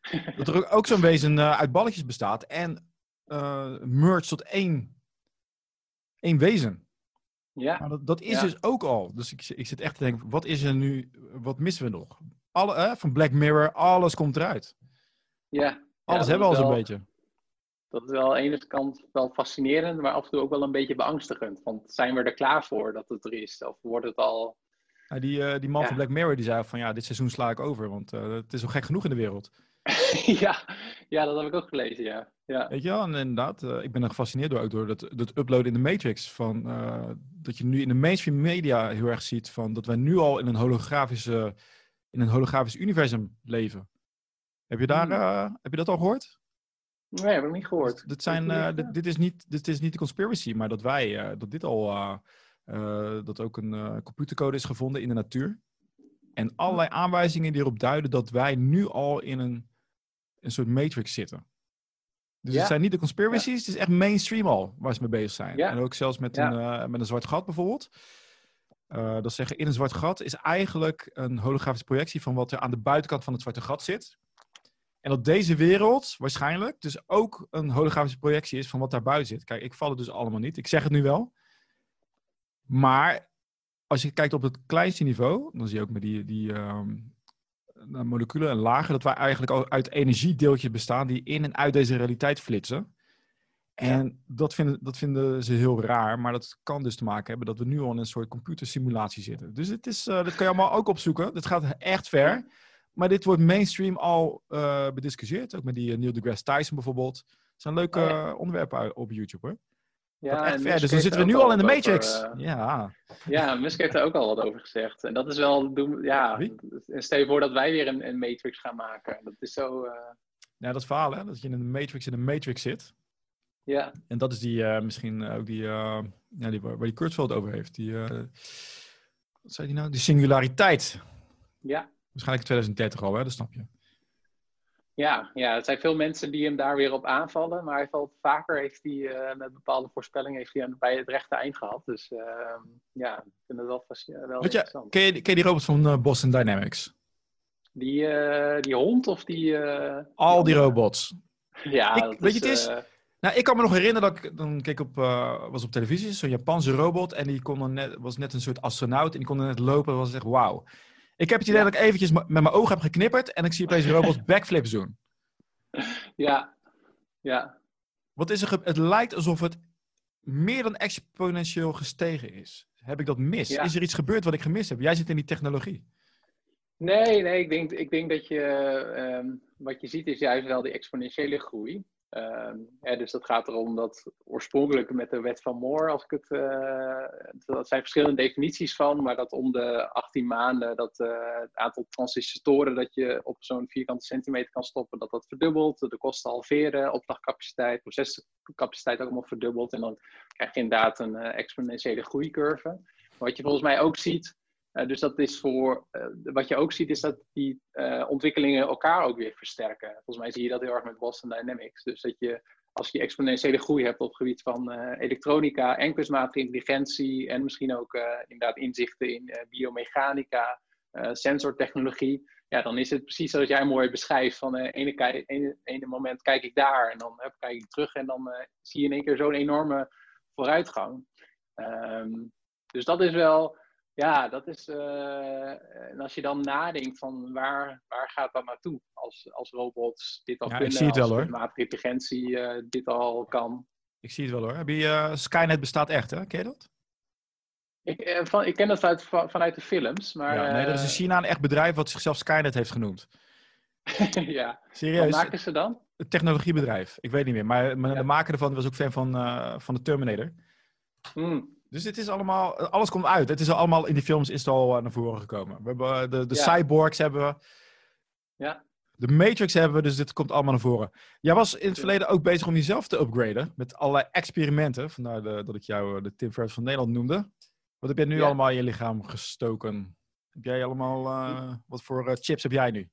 dat er ook zo'n wezen uh, uit balletjes bestaat. En uh, merge tot één, één wezen. Ja. Maar dat, dat is ja. dus ook al. Dus ik, ik zit echt te denken, wat is er nu, wat missen we nog? Alle, van Black Mirror, alles komt eruit. Ja. Alles ja, hebben we al zo'n beetje dat is wel aan de ene kant wel fascinerend, maar af en toe ook wel een beetje beangstigend. Want zijn we er klaar voor dat het er is? Of wordt het al... Ja, die, uh, die man ja. van Black Mirror die zei van ja, dit seizoen sla ik over, want uh, het is al gek genoeg in de wereld. ja, ja, dat heb ik ook gelezen, ja. ja. Weet je wel, en inderdaad, uh, ik ben er gefascineerd door, ook door dat, dat uploaden in de Matrix. Van, dat je nu in de mainstream media heel erg ziet van dat wij nu al in een holografische, in een holografisch universum leven. Heb je, daar, hmm. heb je dat al gehoord? Nee, heb ik niet gehoord. Dus dit, zijn, uh, dit, dit, is niet, dit is niet de conspiracy, maar dat wij, uh, dat dit al, uh, dat ook een computercode is gevonden in de natuur. En allerlei aanwijzingen die erop duiden dat wij nu al in een, een soort matrix zitten. Dus ja. het zijn niet de conspiracies, ja. het is echt mainstream al waar ze mee bezig zijn. Ja. En ook zelfs met, een, met een zwart gat bijvoorbeeld. dat zeggen, in een zwart gat is eigenlijk een holografische projectie van wat er aan de buitenkant van het zwarte gat zit. En dat deze wereld waarschijnlijk dus ook een holografische projectie is van wat daar buiten zit. Kijk, ik val het dus allemaal niet. Ik zeg het nu wel. Maar als je kijkt op het kleinste niveau, dan zie je ook met die, die, um, moleculen en lagen, dat wij eigenlijk al uit energiedeeltjes bestaan die in en uit deze realiteit flitsen. En dat, vinden, dat vinden ze heel raar, maar dat kan dus te maken hebben dat we nu al in een soort computersimulatie zitten. Dus het is, uh, dat kan je allemaal ook opzoeken. Dat gaat echt ver. Maar dit wordt mainstream al uh, bediscussieerd, ook met die Neil deGrasse Tyson bijvoorbeeld. Het zijn leuke oh, onderwerpen op YouTube hoor. Ja. Dus dan zitten we nu al in de Matrix. uh, ja. ja, Musk heeft er ook al wat over gezegd. En dat is wel, ja, stel je voor dat wij weer een, een Matrix gaan maken. Dat is zo... Ja, dat verhaal hè, dat je in een Matrix in een Matrix zit. Ja. En dat is die, uh, misschien ook die, uh, ja, die, waar die Kurzweil over heeft. Die, uh, wat zei die nou? Die singulariteit. Ja. Waarschijnlijk in 2030 al, hè? Dat snap je. Ja, ja, er zijn veel mensen die hem daar weer op aanvallen. Maar hij valt vaker, heeft hij met bepaalde voorspellingen heeft hij bij het rechte eind gehad. Dus ehm, ja, ik vind het wel, wel Weet je, ken, je, ken je die robot van Boston Dynamics? Die, die hond of die... Al die robots. Ja, ik, weet je, het is... Nou, ik kan me nog herinneren dat ik dan keek op, uh, was op televisie, zo'n Japanse robot. En die kon dan net, was net een soort astronaut en die kon dan net lopen. Dat was echt wauw. Ik heb het idee dat ik eventjes met mijn ogen heb geknipperd en ik zie opeens robots backflips doen. Ja, ja. Wat is er? Het lijkt alsof het meer dan exponentieel gestegen is. Heb ik dat mis? Is er iets gebeurd wat ik gemist heb? Jij zit in die technologie. Nee, nee, ik denk, ik denk dat je, um, wat je ziet is juist wel die exponentiële groei. Um, dus dat gaat erom dat oorspronkelijk met de wet van Moore, als ik het, uh, dat zijn verschillende definities van, maar dat om de 18 maanden dat uh, het aantal transistoren dat je op zo'n vierkante centimeter kan stoppen, dat dat verdubbelt, de kosten halveren, opslagcapaciteit, procescapaciteit ook allemaal verdubbelt en dan krijg je inderdaad een uh, exponentiële groeicurve. Wat je volgens mij ook ziet, dus dat is voor, uh, wat je ook ziet, is dat die uh, ontwikkelingen elkaar ook weer versterken. Volgens mij zie je dat heel erg met Boston Dynamics. Dus dat je, als je exponentiële groei hebt op het gebied van elektronica en kunstmatige intelligentie en misschien ook inderdaad inzichten in biomechanica, sensortechnologie, ja, dan is het precies zoals jij mooi beschrijft. Van uh, ene, ene, moment kijk ik daar en dan heb, kijk ik terug en dan zie je in één keer zo'n enorme vooruitgang. Um, dus dat is wel ja, dat is. Uh, en als je dan nadenkt van waar, waar gaat dat naartoe? Als, als robots dit al ja, kunnen, ik zie het wel, intelligentie uh, dit al kan. Ik zie het wel hoor. Heb je, uh, Skynet bestaat echt, hè? Ken je dat? Ik, van, ik ken dat uit, vanuit de films, maar... Ja, nee, er is in China een echt bedrijf wat zichzelf Skynet heeft genoemd. ja. Serieus? Wat maken ze dan? Een technologiebedrijf. Ik weet niet meer. Maar, maar ja. de maker ervan was ook fan van, van de Terminator. Hmm. Dus het is allemaal, alles komt uit. Het is allemaal in die films is het al naar voren gekomen. We hebben de, de ja. cyborgs hebben we. Ja. De Matrix hebben we, dus dit komt allemaal naar voren. Jij was in het verleden ook bezig om jezelf te upgraden met allerlei experimenten. Vandaar de, dat ik jou de Tim Ferriss van Nederland noemde. Wat heb jij nu ja. allemaal in je lichaam gestoken? Heb jij allemaal, uh, wat voor uh, chips heb jij nu?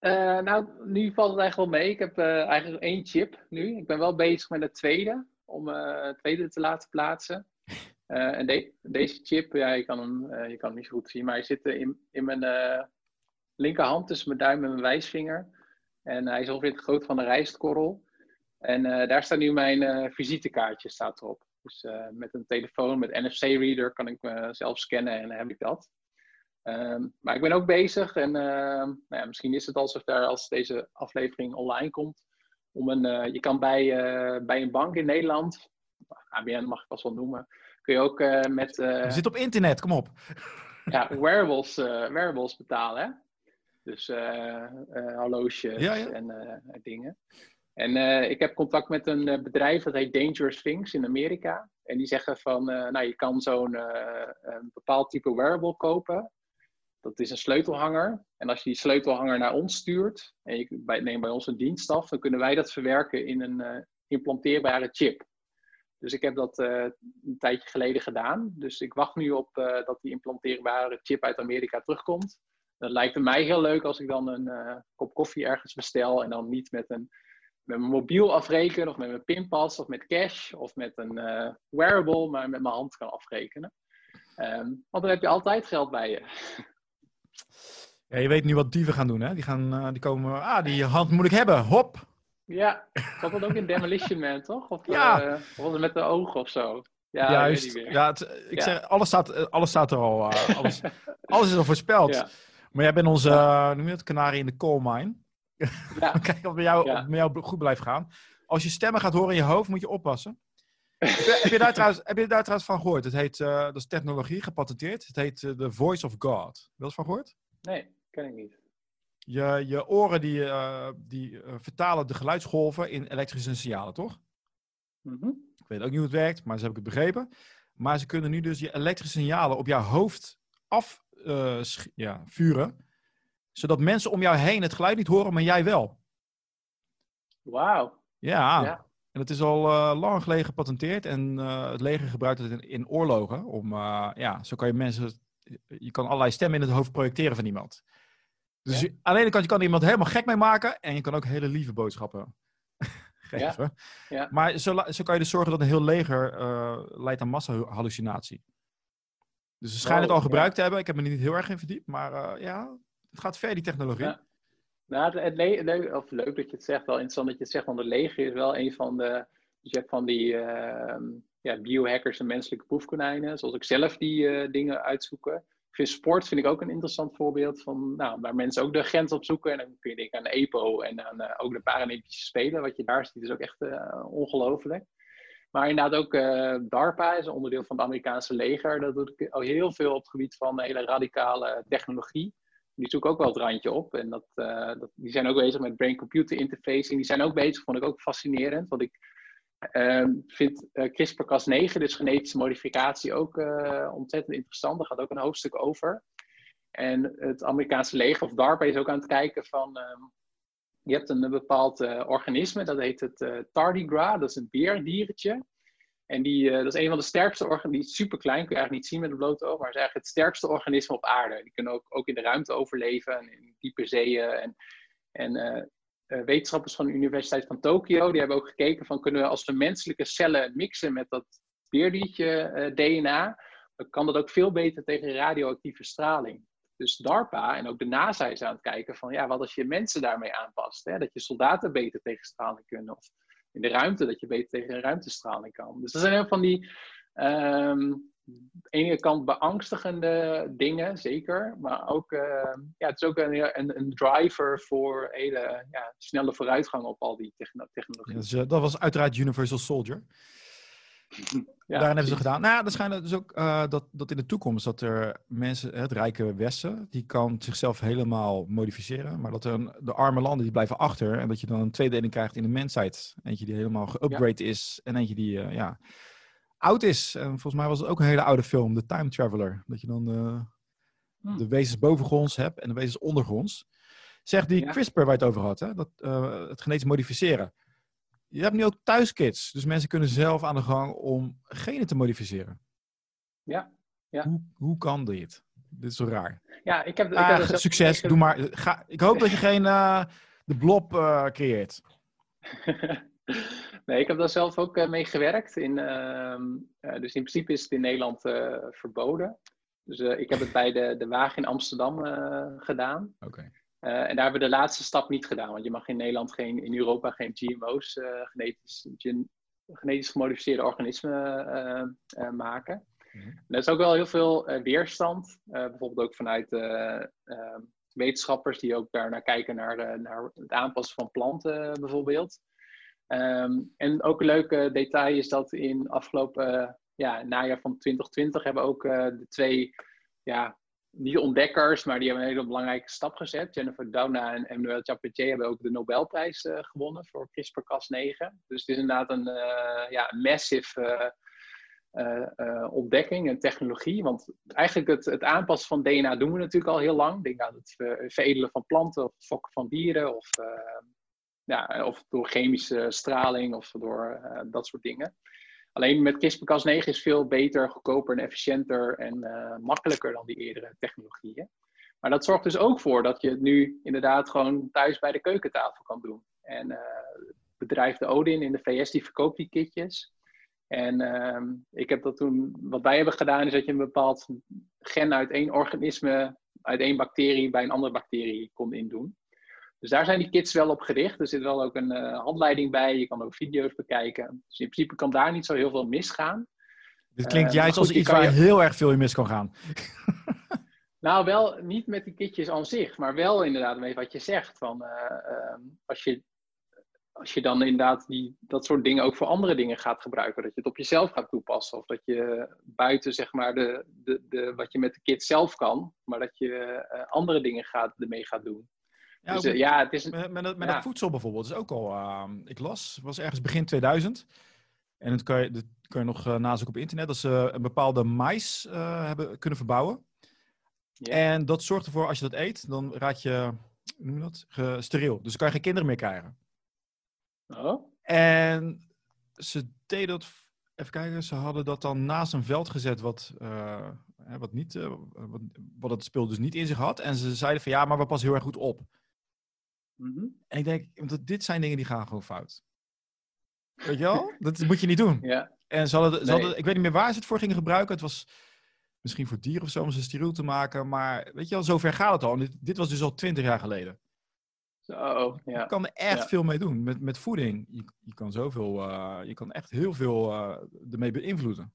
Uh, nou, nu valt het eigenlijk wel mee. Ik heb eigenlijk één chip nu. Ik ben wel bezig met de tweede, om het tweede te laten plaatsen. Uh, en de, deze chip, ja, je kan, hem, uh, je kan niet zo goed zien, maar hij zit in, in mijn linkerhand tussen mijn duim en mijn wijsvinger. En hij is ongeveer het groot van een rijstkorrel. En daar staat nu mijn visitekaartje staat erop. Dus met een telefoon, met NFC-reader kan ik mezelf scannen en dan heb ik dat. Um, maar ik ben ook bezig en nou ja, misschien is het al zover als deze aflevering online komt. Om een, je kan bij, bij een bank in Nederland, ABN mag ik vast wel noemen, kun je ook uh, met... Uh, je zit op internet, kom op. ja, wearables, uh, wearables betalen, hè? Dus horloges ja, ja. en dingen. En ik heb contact met een bedrijf dat heet Dangerous Things in Amerika. En die zeggen van, nou je kan zo'n bepaald type wearable kopen. Dat is een sleutelhanger. En als je die sleutelhanger naar ons stuurt, en je neemt bij ons een dienst af, dan kunnen wij dat verwerken in een implanteerbare chip. Dus ik heb dat uh, een tijdje geleden gedaan. Dus ik wacht nu op uh, dat die implanteerbare chip uit Amerika terugkomt. Dat lijkt mij heel leuk als ik dan een uh, kop koffie ergens bestel en dan niet met een met mijn mobiel afrekenen of met mijn pinpas of met cash of met een wearable, maar met mijn hand kan afrekenen. Um, want dan heb je altijd geld bij je. Ja, je weet nu wat dieven gaan doen, hè? Die, gaan, die komen, ah, die hand moet ik hebben, hop, ja, zat dat ook in Demolition Man, toch? Of, ja. Uh, of was het met de ogen of zo? Ja, Juist. Ja, het, ik ja. zeg, alles staat, alles staat er al. Uh, alles, alles is al voorspeld. Ja. Maar jij bent onze, uh, noem je het, kanarie in de coal mine. Ja. Kijk of met jou, met jou goed blijft gaan. Als je stemmen gaat horen in je hoofd, moet je oppassen. heb, je daar trouwens, heb je daar trouwens van gehoord? Het heet, uh, dat is technologie, gepatenteerd. Het heet uh, The Voice of God. Wel eens van gehoord? Nee, ken ik niet. Je, je oren die, uh, die vertalen de geluidsgolven in elektrische signalen, toch? Mm -hmm. Ik weet ook niet hoe het werkt, maar zo heb ik het begrepen. Maar ze kunnen nu dus je elektrische signalen op jouw hoofd afvuren. ja, vuren, zodat mensen om jou heen het geluid niet horen, maar jij wel. Wauw. Ja. ja. En het is al uh, lang geleden gepatenteerd en uh, het leger gebruikt het in, in oorlogen. Om, uh, ja, zo kan je mensen, je kan allerlei stemmen in het hoofd projecteren van iemand. Dus ja. aan de ene kant je kan iemand helemaal gek mee maken en je kan ook hele lieve boodschappen geven. Ja. Ja. Maar zo, zo, kan je dus zorgen dat een heel leger leidt aan massahallucinatie. Dus ze schijnen Oh, het al gebruikt te hebben. Ik heb me er niet heel erg in verdiept, maar ja, het gaat ver die technologie. Nou, het, le of leuk dat je het zegt, wel interessant dat je het zegt, want de leger is wel een van de, dus je hebt van die uh, ja, biohackers en menselijke proefkonijnen, zoals ik zelf die uh, dingen uitzoeken. Ik vind sport vind ik ook een interessant voorbeeld van, nou, waar mensen ook de grens op zoeken. En dan kun je denken aan EPO en aan uh, ook de Paralympische Spelen. Wat je daar ziet is ook echt ongelooflijk. Maar inderdaad ook DARPA is een onderdeel van het Amerikaanse leger. Dat doet heel veel op het gebied van hele radicale technologie die zoeken ook wel het randje op. En dat, uh, dat, die zijn ook bezig met brain-computer interfacing. Die zijn ook bezig, vond ik ook fascinerend. Want ik uh, vind uh, CRISPR-Cas9, dus genetische modificatie, ook uh, ontzettend interessant. Daar gaat ook een hoofdstuk over. En het Amerikaanse leger, of DARPA, is ook aan het kijken van... Um, je hebt een, bepaald organisme, dat heet het tardigrade. Dat is een beerdiertje. En die, uh, dat is een van de sterkste organismen, die is super klein, kun je eigenlijk niet zien met een blote oog, maar is eigenlijk het sterkste organisme op aarde. Die kunnen ook, ook in de ruimte overleven en in diepe zeeën. En, en uh, uh, wetenschappers van de Universiteit van Tokio, die hebben ook gekeken van kunnen we als we menselijke cellen mixen met dat beerdiertje DNA, dan kan dat ook veel beter tegen radioactieve straling. Dus DARPA en ook de NASA is aan het kijken van ja, wat als je mensen daarmee aanpast, hè? dat je soldaten beter tegen straling kunnen of in de ruimte, dat je beter tegen ruimtestraling kan. Dus dat zijn heel van die, um, ene kant beangstigende dingen, zeker. Maar ook, uh, ja, het is ook een, een, een driver voor hele ja, snelle vooruitgang op al die technologieën. Dus, uh, dat was uiteraard Universal Soldier. Ja, Daarin hebben ze gedaan. Nou ja, dat schijnt dus ook uh, dat, dat in de toekomst dat er mensen, het rijke Westen, die kan zichzelf helemaal modificeren. Maar dat er een, de arme landen die blijven achter en dat je dan een tweedeling krijgt in de mensheid. Eentje die helemaal geupgrade ja. is en eentje die uh, ja, oud is. En volgens mij was het ook een hele oude film, The Time Traveler. Dat je dan uh, hm. de wezens bovengronds hebt en de wezens ondergronds. Zeg die ja. CRISPR waar je het over had, hè? Dat, het genetisch modificeren. Je hebt nu ook thuiskits, dus mensen kunnen zelf aan de gang om genen te modificeren. Ja. ja. Hoe, hoe kan dit? Dit is zo raar. Ja, ik heb, ik ah, heb zelf, succes, ik doe maar. Ga, ik hoop dat je geen uh, de blob uh, creëert. nee, ik heb daar zelf ook uh, mee gewerkt. In, dus in principe is het in Nederland verboden. Dus ik heb het bij de, de Waag in Amsterdam gedaan. Oké. Okay. En daar hebben we de laatste stap niet gedaan, want je mag in Nederland geen, in Europa geen GMO's, genetisch, gen, genetisch gemodificeerde organismen maken. Mm-hmm. Er is ook wel heel veel weerstand, bijvoorbeeld ook vanuit wetenschappers die ook daar naar kijken naar, naar het aanpassen van planten bijvoorbeeld. Um, en ook een leuke detail is dat in afgelopen ja, najaar van 2020 hebben ook de twee ja, niet ontdekkers, maar die hebben een hele belangrijke stap gezet. Jennifer Doudna en Emmanuel Charpentier hebben ook de Nobelprijs uh, gewonnen voor CRISPR-Cas9. Dus het is inderdaad een uh, ja, massive ontdekking en technologie. Want eigenlijk het, het, aanpassen van DNA doen we natuurlijk al heel lang. Denk aan het veredelen van planten of fokken van dieren of, ja, of door chemische straling of door dat soort dingen. Alleen met CRISPR-Cas9 is veel beter, goedkoper en efficiënter en uh, makkelijker dan die eerdere technologieën. Maar dat zorgt dus ook voor dat je het nu inderdaad gewoon thuis bij de keukentafel kan doen. En uh, het bedrijf de Odin in de VS die verkoopt die kitjes. En uh, ik heb dat toen, wat wij hebben gedaan is dat je een bepaald gen uit één organisme, uit één bacterie bij een andere bacterie kon indoen. Dus daar zijn die kits wel op gericht. Er zit wel ook een uh, handleiding bij. Je kan ook video's bekijken. Dus in principe kan daar niet zo heel veel misgaan. Dit klinkt uh, juist als iets waar je... heel erg veel in mis kan gaan. Nou, wel niet met die kitjes aan zich, maar wel inderdaad met wat je zegt. Van, eh, ehm, als, je, als je dan inderdaad die, dat soort dingen ook voor andere dingen gaat gebruiken, dat je het op jezelf gaat toepassen. Of dat je buiten zeg maar de, de, de, wat je met de kit zelf kan, maar dat je andere dingen gaat, ermee gaat doen. Ja, dus, uh, ja het is met, met, met ja. voedsel bijvoorbeeld. is ook al, ehm, ik las, was ergens begin 2000. En dat kan je, dat kan je nog nazoeken op internet, dat ze een bepaalde mais hebben kunnen verbouwen. En dat zorgt ervoor, als je dat eet, dan raad je, noem je dat, steriel. Dus dan kan je geen kinderen meer krijgen. Oh. En ze deden dat, even kijken, ze hadden dat dan naast een veld gezet wat, uh, wat, niet, uh, wat, wat het speel dus niet in zich had. En ze zeiden van ja, maar we passen heel erg goed op. Mm -hmm. En ik denk, want dit zijn dingen die gaan gewoon fout. Weet je wel? Dat moet je niet doen. Ja. En ze hadden, ze hadden, ik weet niet meer waar ze het voor gingen gebruiken. Het was misschien voor dieren of zo om ze steriel te maken. Maar weet je wel, zover gaat het al. Dit, dit was dus al twintig jaar geleden. Zo, ja. Je kan er echt Ja. veel mee doen. Met, met voeding. Je, je kan zoveel, eh, je kan echt heel veel eh, ermee beïnvloeden.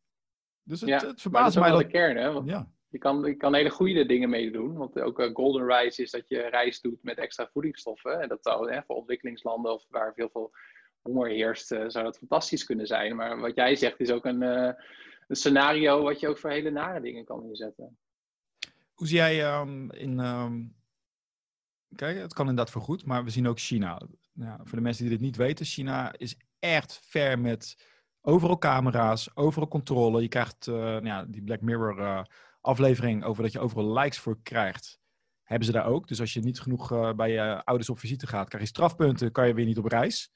Dus het, Ja, het verbaast mij dat... de kern, hè? Want Ja, je, kan, je kan hele goede dingen mee doen. Want ook eh, golden rice is dat je rijst doet met extra voedingsstoffen. En dat zou hè, voor ontwikkelingslanden of waar veel, veel honger heerst, eh, zou dat fantastisch kunnen zijn. Maar wat jij zegt is ook een, eh, een scenario wat je ook voor hele nare dingen kan inzetten. Hoe zie jij ehm, in... ehm, Kijk, het kan inderdaad voor goed, maar we zien ook China. Voor de mensen die dit niet weten, China is echt ver met overal camera's, overal controle. Je krijgt nou ja, die Black Mirror aflevering over dat je overal likes voor krijgt. Hebben ze daar ook. Dus als je niet genoeg eh, bij je ouders op visite gaat, krijg je strafpunten, kan je weer niet op reis.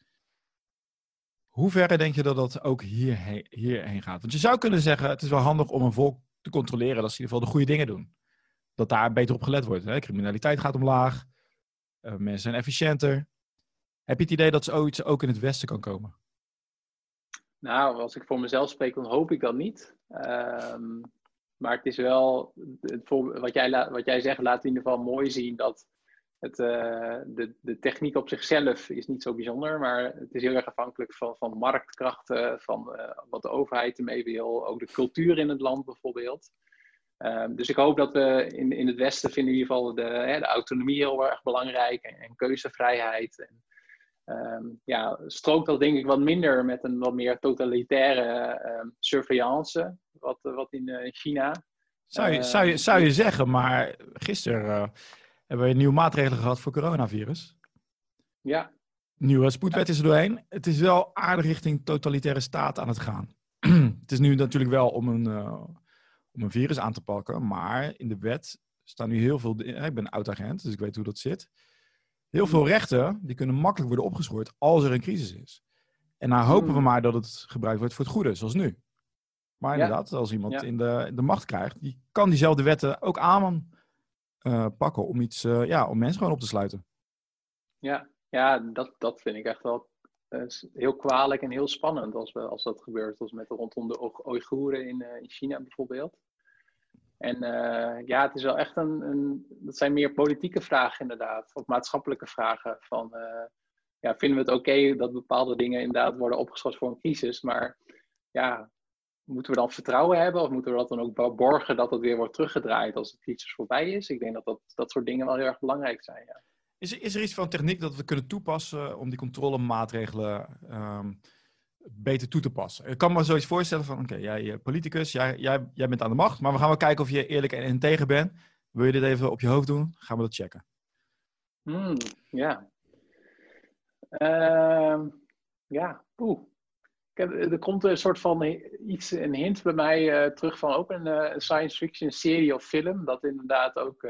Hoe ver denk je dat dat ook hierheen, hierheen gaat? Want je zou kunnen zeggen, het is wel handig om een volk te controleren dat ze in ieder geval de goede dingen doen. Dat daar beter op gelet wordt. Hè? Criminaliteit gaat omlaag. Uh, mensen zijn efficiënter. Heb je het idee dat zoiets ook in het Westen kan komen? Nou, als ik voor mezelf spreek, dan hoop ik dat niet. Um, maar het is wel, het voor, wat, jij wat jij zegt, laat in ieder geval mooi zien dat het, uh, de, de techniek op zichzelf is niet zo bijzonder, maar het is heel erg afhankelijk van, van marktkrachten, van uh, wat de overheid ermee wil, ook de cultuur in het land bijvoorbeeld. Um, dus ik hoop dat we in, in het Westen vinden in ieder geval de, hè, de autonomie heel erg belangrijk en, en keuzevrijheid. En, um, ja, strookt dat denk ik wat minder met een wat meer totalitaire uh, surveillance, wat, wat in uh, China. Zou je, zou, je, zou je zeggen, maar gisteren uh, hebben we nieuwe maatregelen gehad voor coronavirus. Ja. Nieuwe spoedwet is er doorheen. Het is wel aardig richting totalitaire staat aan het gaan. het is nu natuurlijk wel om een uh, om een virus aan te pakken. Maar in de wet staan nu heel veel. Ik ben oud-agent, dus ik weet hoe dat zit. Heel veel rechten die kunnen makkelijk worden opgeschort als er een crisis is. En nou hopen we maar dat het gebruikt wordt voor het goede, zoals nu. Maar inderdaad, ja. als iemand ja. in de, de macht krijgt, die kan diezelfde wetten ook aan uh, pakken om iets, uh, ja, om mensen gewoon op te sluiten. Ja, ja dat, dat vind ik echt wel uh, heel kwalijk en heel spannend als, we, als dat gebeurt. Als met rondom de Oeigoeren in, in China bijvoorbeeld. En uh, ja, het is wel echt een, een, Dat zijn meer politieke vragen, inderdaad. Of maatschappelijke vragen. Van, uh, ja, vinden we het oké dat bepaalde dingen inderdaad worden opgeschot voor een crisis? Maar ja, moeten we dan vertrouwen hebben? Of moeten we dat dan ook borgen dat het weer wordt teruggedraaid als de crisis voorbij is? Ik denk dat dat, dat soort dingen wel heel erg belangrijk zijn. Ja. Is, er, is er iets van techniek dat we kunnen toepassen om die controlemaatregelen um, beter toe te passen. Ik kan me zoiets voorstellen van, oké, okay, jij politicus, jij, jij, jij bent aan de macht, maar we gaan wel kijken of je eerlijk en integer bent. Wil je dit even op je hoofd doen? Gaan we dat checken. Hmm, ja. Uh, ja, oeh. Heb, er komt een soort van iets, een hint bij mij uh, terug van ook een uh, science fiction serie of film. Dat inderdaad ook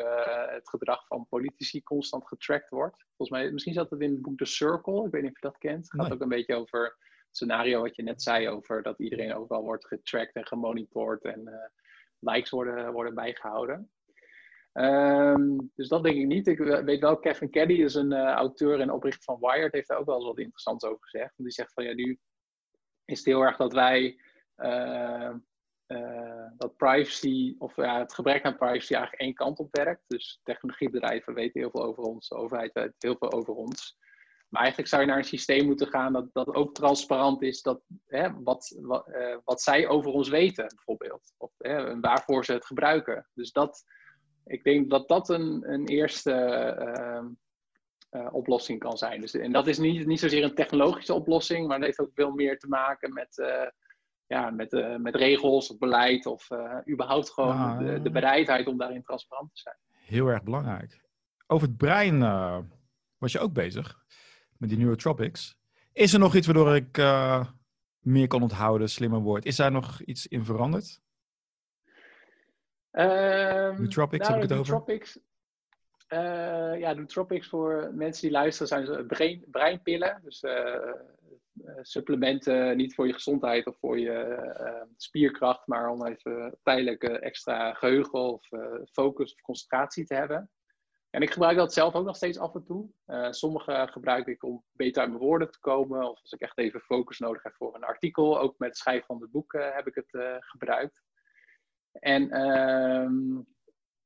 het gedrag van politici constant getracked wordt. Volgens mij, misschien zat het in het boek The Circle. Ik weet niet of je dat kent. Het gaat nee. ook een beetje over scenario wat je net zei over dat iedereen overal wordt getracked en gemonitord en uh, likes worden, worden bijgehouden. Um, dus dat denk ik niet. Ik weet wel, Kevin Caddy is een uh, auteur en oprichter van Wired, heeft daar ook wel eens wat interessants over gezegd. Die zegt van ja, nu is het heel erg dat wij uh, dat privacy, of ja, het gebrek aan privacy eigenlijk één kant op werkt. Dus technologiebedrijven weten heel veel over ons, de overheid weet heel veel over ons. Maar eigenlijk zou je naar een systeem moeten gaan dat, dat ook transparant is dat, hè, wat, wat, uh, wat zij over ons weten, bijvoorbeeld. Of hè, waarvoor ze het gebruiken. Dus dat, ik denk dat dat een, een eerste ehm, uh, oplossing kan zijn. Dus, en dat is niet, niet zozeer een technologische oplossing, maar dat heeft ook veel meer te maken met, uh, ja, met, met regels of beleid of überhaupt gewoon ah, de, de, bereidheid om daarin transparant te zijn. Heel erg belangrijk. Over het brein was je ook bezig met die neurotropics. Is er nog iets waardoor ik meer kan onthouden, slimmer word? Is daar nog iets in veranderd? Um, nootropics, nou, heb ik het over? Uh, ja, nootropics voor mensen die luisteren zijn brein, breinpillen. Dus uh, supplementen, niet voor je gezondheid of voor je spierkracht, maar om even tijdelijk extra geheugen of focus of concentratie te hebben. En ik gebruik dat zelf ook nog steeds af en toe. sommige gebruik ik om beter uit mijn woorden te komen. Of als ik echt even focus nodig heb voor een artikel. Ook met het schrijven van het boek heb ik het gebruikt. En ehm,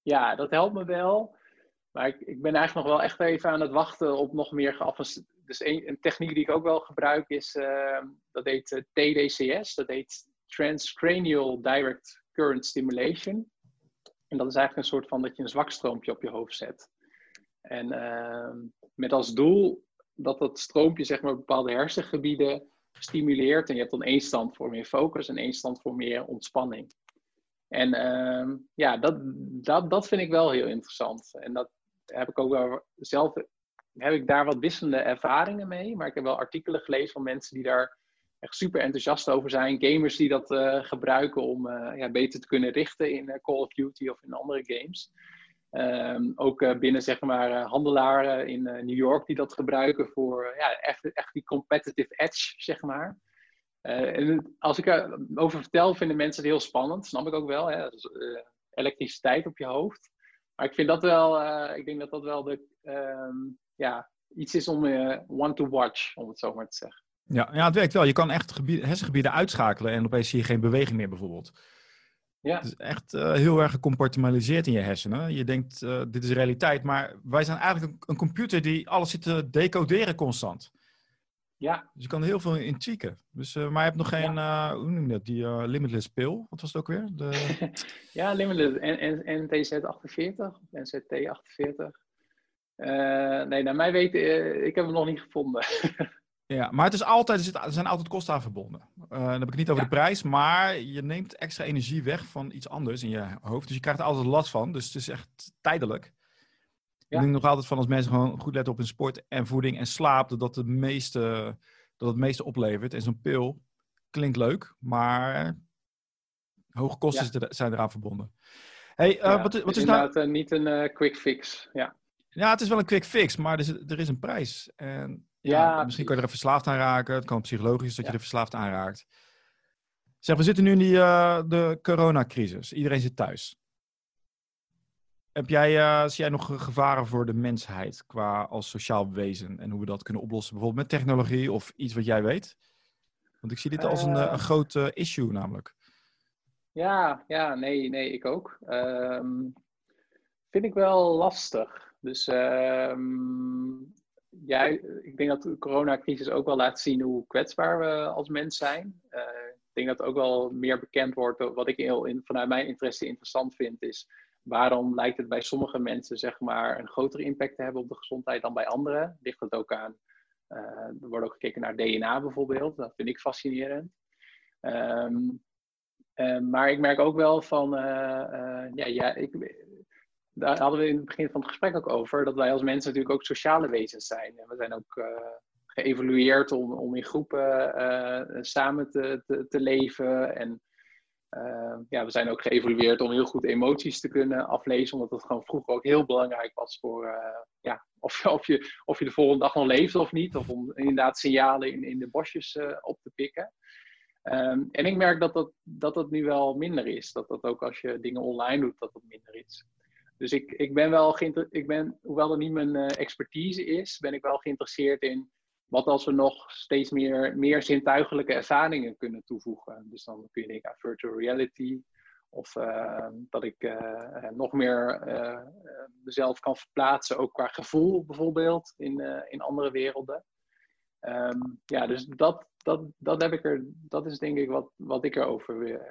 ja, dat helpt me wel. Maar ik, ik ben eigenlijk nog wel echt even aan het wachten op nog meer geavanceerd. Dus een, een, techniek die ik ook wel gebruik is, uh, dat heet uh, eh, TDCS. Dat heet Transcranial Direct Current Stimulation. En dat is eigenlijk een soort van dat je een zwakstroompje op je hoofd zet. En uh, met als doel dat dat stroompje zeg maar bepaalde hersengebieden stimuleert. En je hebt dan één stand voor meer focus en één stand voor meer ontspanning. En ehm, ja, dat, dat, dat vind ik wel heel interessant. En dat, heb ik ook wel zelf heb ik daar wat wisselende ervaringen mee. Maar ik heb wel artikelen gelezen van mensen die daar echt super enthousiast over zijn. Gamers die dat uh, gebruiken om uh, ja, beter te kunnen richten in uh, Call of Duty of in andere games. Um, ook binnen zeg maar handelaren in New York die dat gebruiken voor ja, echt, echt die competitive edge, zeg maar. en als ik erover vertel, vinden mensen het heel spannend. Snap ik ook wel. Hè? Elektriciteit op je hoofd. Maar ik vind dat wel, ik denk dat dat wel de, uh, ja, iets is om one to watch, om het zo maar te zeggen. Ja, ja het werkt wel. Je kan echt gebied, hersengebieden uitschakelen en opeens zie je geen beweging meer bijvoorbeeld. Ja. Het is echt uh, heel erg gecompartimaliseerd in je hersenen. Je denkt, dit is realiteit, maar wij zijn eigenlijk een, een computer die alles zit te decoderen constant. Ja. Dus je kan er heel veel in tweaken. Dus, uh, maar je hebt nog geen, ja. hoe noem je dat, die limitless pill. Wat was het ook weer? De... ja, limitless. NTZ48, NZT48. nee, naar mij weten, ik heb hem nog niet gevonden. ja, maar het is altijd, er zijn altijd kosten aan verbonden. dan heb ik het niet over de prijs, maar je neemt extra energie weg van iets anders in je hoofd. Dus je krijgt er altijd last van. Dus het is echt tijdelijk. Ik denk nog altijd van als mensen gewoon goed letten op hun sport en voeding en slaap, dat dat, het meeste, dat het meeste oplevert. En zo'n pil klinkt leuk, maar hoge kosten zijn eraan verbonden. Hey, uh, wat, wat is nou... Uh, niet een uh, quick fix, ja. Ja, het is wel een quick fix, maar er is, er is een prijs. En ja, misschien kan je er verslaafd aan raken. Het kan psychologisch dat je er verslaafd aan raakt. Zeg, we zitten nu in die, de coronacrisis. Iedereen zit thuis. Heb jij, uh, zie jij nog gevaren voor de mensheid qua als sociaal wezen en hoe we dat kunnen oplossen? Bijvoorbeeld met technologie of iets wat jij weet? Want ik zie dit als een, uh, een groot uh, issue namelijk. Ja, ja, nee, nee, ik ook. Um, vind ik wel lastig. Dus um, ja, ik denk dat de coronacrisis ook wel laat zien hoe kwetsbaar we als mens zijn. ik denk dat ook wel meer bekend wordt. Wat ik in, vanuit mijn interesse interessant vind, is waarom lijkt het bij sommige mensen zeg maar, een grotere impact te hebben op de gezondheid dan bij anderen? Ligt het ook aan, uh, er wordt ook gekeken naar DNA bijvoorbeeld, dat vind ik fascinerend. Um, maar ik merk ook wel van, ja, ja ik, daar hadden we in het begin van het gesprek ook over, dat wij als mensen natuurlijk ook sociale wezens zijn. En we zijn ook geëvolueerd om, om in groepen samen te, te, leven en uh, ja, we zijn ook geëvolueerd om heel goed emoties te kunnen aflezen, omdat dat gewoon vroeger ook heel belangrijk was voor ja, of, of, je, of je de volgende dag nog leefde of niet, of om inderdaad signalen in, in de bosjes op te pikken. Um, en ik merk dat dat, dat dat nu wel minder is. Dat dat ook als je dingen online doet, dat dat minder is. Dus ik, ik ben wel ik ben, hoewel dat niet mijn expertise is, ben ik wel geïnteresseerd in wat als we nog steeds meer, meer zintuigelijke ervaringen kunnen toevoegen? Dus dan kun je denken aan virtual reality. Of uh, dat ik uh, nog meer mezelf kan verplaatsen, ook qua gevoel bijvoorbeeld, in, in andere werelden. Um, ja, dus dat, dat, dat, heb ik er, dat is denk ik wat, wat ik erover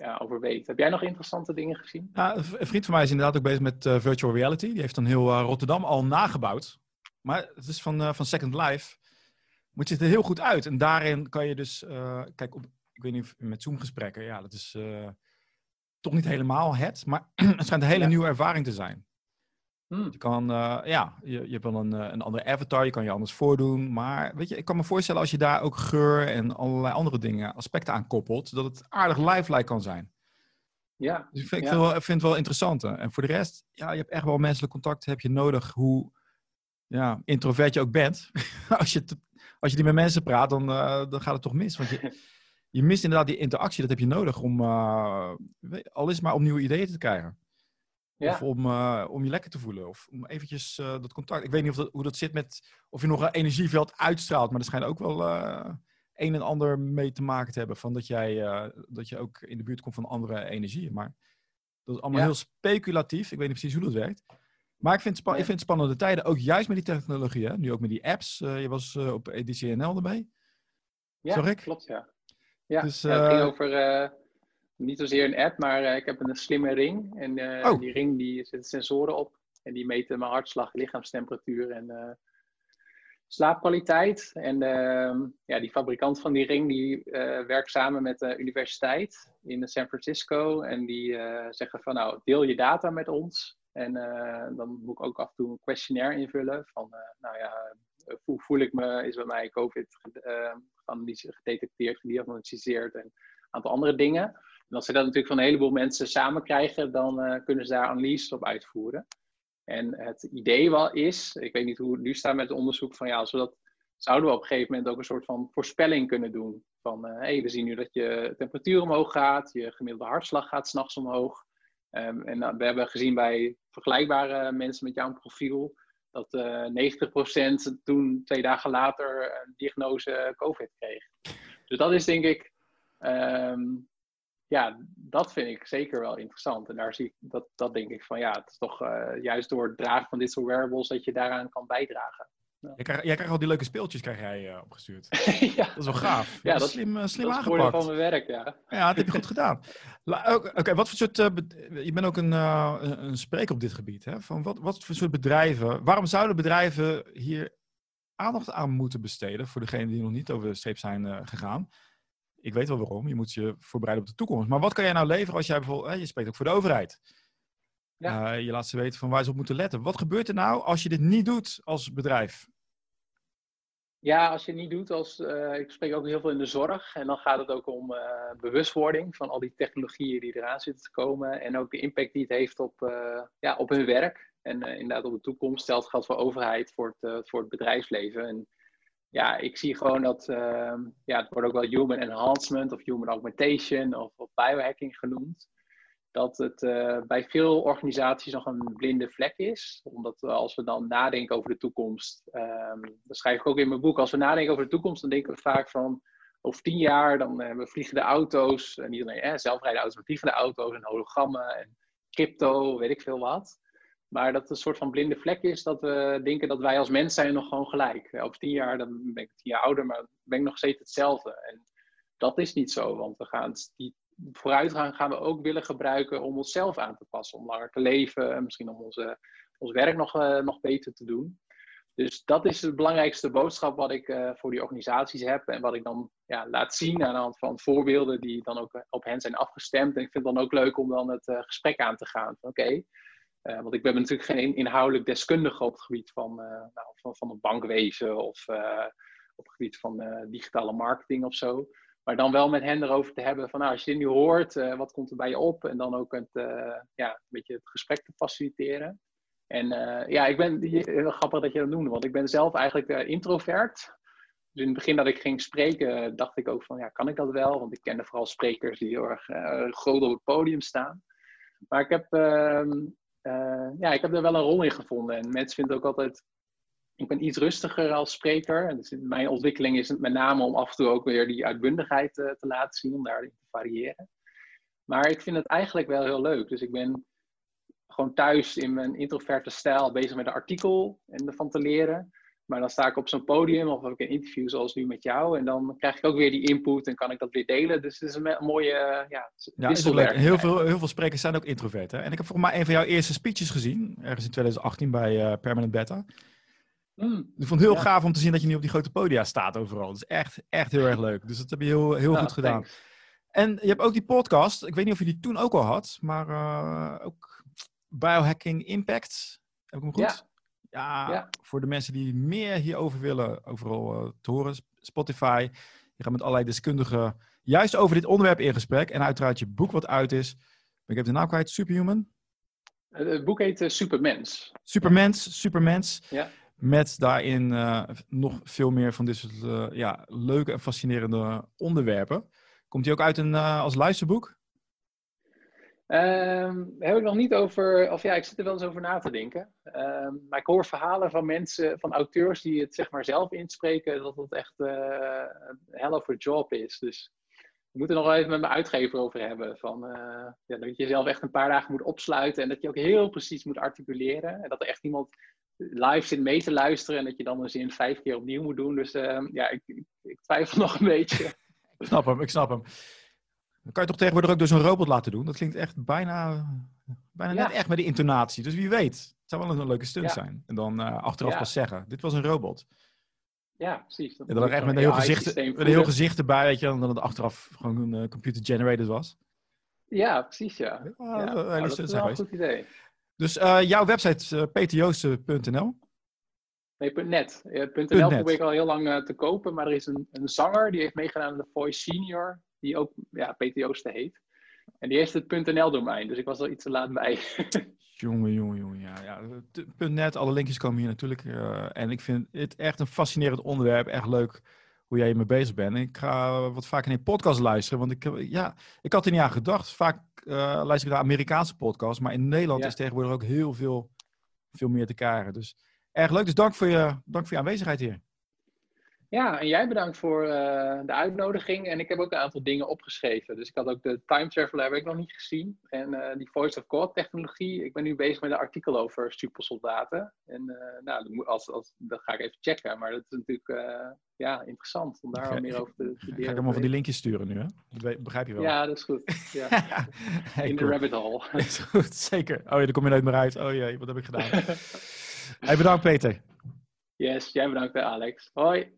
ja, over weet. Heb jij nog interessante dingen gezien? Ja, een vriend van mij is inderdaad ook bezig met uh, virtual reality. Die heeft dan heel uh, Rotterdam al nagebouwd. Maar het is van, uh, van Second Life. Moet je het er heel goed uit. En daarin kan je dus... kijk, op, ik weet niet, met Zoom-gesprekken, ja, dat is toch niet helemaal het. Maar het schijnt een hele ja. nieuwe ervaring te zijn. Hmm. Je kan, uh, ja, je, je hebt wel een, een andere avatar, je kan je anders voordoen. Maar weet je, ik kan me voorstellen als je daar ook geur en allerlei andere dingen, aspecten aan koppelt, dat het aardig lifelike kan zijn. Ja. Dus ik vind, ik vind, wel, vind het wel interessant. En voor de rest, ja, je hebt echt wel menselijk contact, heb je nodig, hoe ja, introvert je ook bent. als, je als je niet met mensen praat, dan, uh, dan gaat het toch mis. Want je, je mist inderdaad die interactie, dat heb je nodig om, uh, al is maar om nieuwe ideeën te krijgen. Ja. Of om, uh, om je lekker te voelen. Of om eventjes uh, dat contact. Ik weet niet of dat, hoe dat zit met. Of je nog een energieveld uitstraalt. Maar er schijnt ook wel uh, een en ander mee te maken te hebben. Van dat jij. dat je ook in de buurt komt van andere energieën. Maar dat is allemaal heel speculatief. Ik weet niet precies hoe dat werkt. Maar ik vind, het ik vind spannende tijden. Ook juist met die technologie. Hè? Nu ook met die apps. je was op EDCNL erbij. Ja, Zag ik? klopt ja. Ja, dus, ja het ging over niet zozeer een app, maar uh, ik heb een slimme ring. En uh, oh. die ring die zet sensoren op. En die meten mijn hartslag, lichaamstemperatuur en uh, slaapkwaliteit. En ehm, ja, die fabrikant van die ring die werkt samen met de universiteit in San Francisco. En die zeggen van nou, deel je data met ons. En dan moet ik ook af en toe een questionnaire invullen. Van nou ja, hoe voel ik me? Is bij mij COVID gedetecteerd, gediagnosticeerd en een aantal andere dingen. En als ze dat natuurlijk van een heleboel mensen samen krijgen, dan uh, kunnen ze daar analyses op uitvoeren. En het idee wel is, ik weet niet hoe het nu staat met het onderzoek, van ja, als we zouden we op een gegeven moment ook een soort van voorspelling kunnen doen. Van hé, uh, hey, we zien nu dat je temperatuur omhoog gaat, je gemiddelde hartslag gaat s'nachts omhoog. Um, en uh, we hebben gezien bij vergelijkbare mensen met jouw profiel, dat uh, 90% toen twee dagen later een diagnose COVID kreeg. Dus dat is denk ik um, ja, dat vind ik zeker wel interessant. En daar zie ik, dat, dat denk ik van ja, het is toch uh, juist door het dragen van dit soort wearables dat je daaraan kan bijdragen. Ja. Jij, krijgt, jij krijgt al die leuke speeltjes krijg jij uh, opgestuurd. ja. Dat is wel gaaf. Ja, dat, is slim, uh, slim dat aangepakt. van mijn werk, ja. Ja, dat heb je goed gedaan. Oké, okay, wat voor soort... je bent ook een, een spreker op dit gebied. Hè? Van wat, wat voor soort bedrijven... Waarom zouden bedrijven hier aandacht aan moeten besteden... voor degenen die nog niet over de streep zijn gegaan ik weet wel waarom. Je moet je voorbereiden op de toekomst. Maar wat kan jij nou leveren als jij bijvoorbeeld, je spreekt ook voor de overheid. Ja. Uh, je laat ze weten van waar ze op moeten letten. Wat gebeurt er nou als je dit niet doet als bedrijf? Ja, als je het niet doet als, uh, ik spreek ook heel veel in de zorg. En dan gaat het ook om uh, bewustwording van al die technologieën die eraan zitten te komen. En ook de impact die het heeft op, ja, op hun werk. En inderdaad op de toekomst. Stelt geldt voor overheid, voor het, voor het bedrijfsleven. En ja, ik zie gewoon dat, uh, ja, het wordt ook wel human enhancement of human augmentation of, of biohacking genoemd. Dat het uh, bij veel organisaties nog een blinde vlek is. Omdat als we dan nadenken over de toekomst, um, dat schrijf ik ook in mijn boek, als we nadenken over de toekomst, dan denken we vaak van over tien jaar, dan hebben we vliegende auto's, en niet alleen eh, zelfrijdende auto's, maar vliegende auto's en hologrammen en crypto, weet ik veel wat. Maar dat een soort van blinde vlek is dat we denken dat wij als mens zijn nog gewoon gelijk. Over tien jaar, dan ben ik tien jaar ouder, maar ben ik nog steeds hetzelfde. En dat is niet zo, want we gaan die vooruitgang gaan we ook willen gebruiken om onszelf aan te passen. Om langer te leven en misschien om onze, ons werk nog, uh, nog beter te doen. Dus dat is de belangrijkste boodschap wat ik uh, voor die organisaties heb. En wat ik dan ja, laat zien aan de hand van voorbeelden die dan ook op hen zijn afgestemd. En ik vind het dan ook leuk om dan het gesprek aan te gaan. Oké, uh, want ik ben natuurlijk geen inhoudelijk deskundige op het gebied van, uh, nou, van, van een bankwezen of uh, op het gebied van digitale marketing of zo. Maar dan wel met hen erover te hebben van nou, als je dit nu hoort, wat komt er bij je op? En dan ook het, ja, een beetje het gesprek te faciliteren. En ja, ik ben, heel grappig dat je dat noemde, want ik ben zelf eigenlijk introvert. Dus in het begin dat ik ging spreken, dacht ik ook van ja, kan ik dat wel? Want ik kende vooral sprekers die heel erg groot op het podium staan. Maar ik heb ehm, uh, ja, ik heb er wel een rol in gevonden. En mensen vinden ook altijd. Ik ben iets rustiger als spreker. Dus mijn ontwikkeling is het met name om af en toe ook weer die uitbundigheid uh, te laten zien, om daarin te variëren. Maar ik vind het eigenlijk wel heel leuk. Dus ik ben gewoon thuis in mijn introverte stijl bezig met een artikel en ervan te leren. Maar dan sta ik op zo'n podium of heb ik een interview zoals nu met jou. En dan krijg ik ook weer die input en kan ik dat weer delen. Dus het is een, mooie uh, ja, ja is leuk. Heel veel, heel veel sprekers zijn ook introvert. Hè? En ik heb volgens mij een van jouw eerste speeches gezien. Ergens in 2018 bij uh, Permanent Beta. Mm, ik vond het heel gaaf om te zien dat je nu op die grote podia staat overal. Dat is echt, echt heel erg leuk. Dus dat heb je heel, heel nou, goed gedaan. En je hebt ook die podcast. Ik weet niet of je die toen ook al had. Maar uh, ook Biohacking Impact. Heb ik hem goed? Ja, voor de mensen die meer hierover willen, overal uh, te horen, Spotify. Je gaat met allerlei deskundigen juist over dit onderwerp in gesprek. En uiteraard je boek wat uit is. Ik heb de naam kwijt, Superhuman? Eh, het boek heet uh, Supermens. Supermens, Supermens. Ja. Met daarin nog veel meer van dit soort ja, leuke en fascinerende onderwerpen. Komt hij ook uit een, als luisterboek? Um, heb ik nog niet over, of ja, ik zit er wel eens over na te denken. Um, maar ik hoor verhalen van mensen, van auteurs die het zeg maar zelf inspreken, dat het echt uh, een hell of a job is. Dus ik moet er nog wel even met mijn uitgever over hebben. Van, uh, ja, dat je jezelf echt een paar dagen moet opsluiten en dat je ook heel precies moet articuleren. En dat er echt iemand live zit mee te luisteren en dat je dan een zin vijf keer opnieuw moet doen. Dus uh, ja, ik, ik twijfel nog een beetje. ik snap hem, ik snap hem. Dan kan je toch tegenwoordig ook dus een robot laten doen. Dat klinkt echt bijna, bijna net echt met die intonatie. Dus wie weet. Het zou wel een, leuke stunt zijn. En dan uh, achteraf pas zeggen, dit was een robot. Ja, precies. En dan echt met een heel, gezicht, met een heel gezicht erbij, weet je, en dan het achteraf gewoon een uh, computer generated was. Ja, precies, ja. ja, dat is wel een goed idee. Dus uh, jouw website uh, peterjoosten.nl? Nee, .net. .nl probeer ik al heel lang te kopen, maar er is een, een zanger die heeft meegedaan aan de Voice Senior die ook ja, Peter Joosten heet. En die heeft het .nl-domein, dus ik was er iets te laat bij. jongen, jongen, jongen, ja. ja. .net, alle linkjes komen hier natuurlijk. Uh, en ik vind het echt een fascinerend onderwerp. Echt leuk hoe jij hiermee bezig bent. ik ga wat vaker in een podcast luisteren, want ik, ja, ik had er niet aan gedacht. Vaak uh, luister ik naar Amerikaanse podcasts, maar in Nederland is tegenwoordig ook heel veel, veel meer te krijgen. Dus erg leuk. Dus dank voor je, dank voor je aanwezigheid hier. Ja, en jij bedankt voor uh, de uitnodiging. En ik heb ook een aantal dingen opgeschreven. Dus ik had ook de Time Traveler heb ik nog niet gezien. En uh, die Voice of God technologie. Ik ben nu bezig met een artikel over supersoldaten. En uh, nou, als, als, dat ga ik even checken. Maar dat is natuurlijk ja, interessant om daar al meer over te studeren. Ga ik hem van die linkjes sturen nu, hè? Dat begrijp je wel. Ja, dat is goed. Ja. In de rabbit hole. is goed, zeker. Oh ja, dan kom je nooit meer uit. Oh jee, wat heb ik gedaan? hey, bedankt Peter. Yes, jij bedankt Alex. Hoi.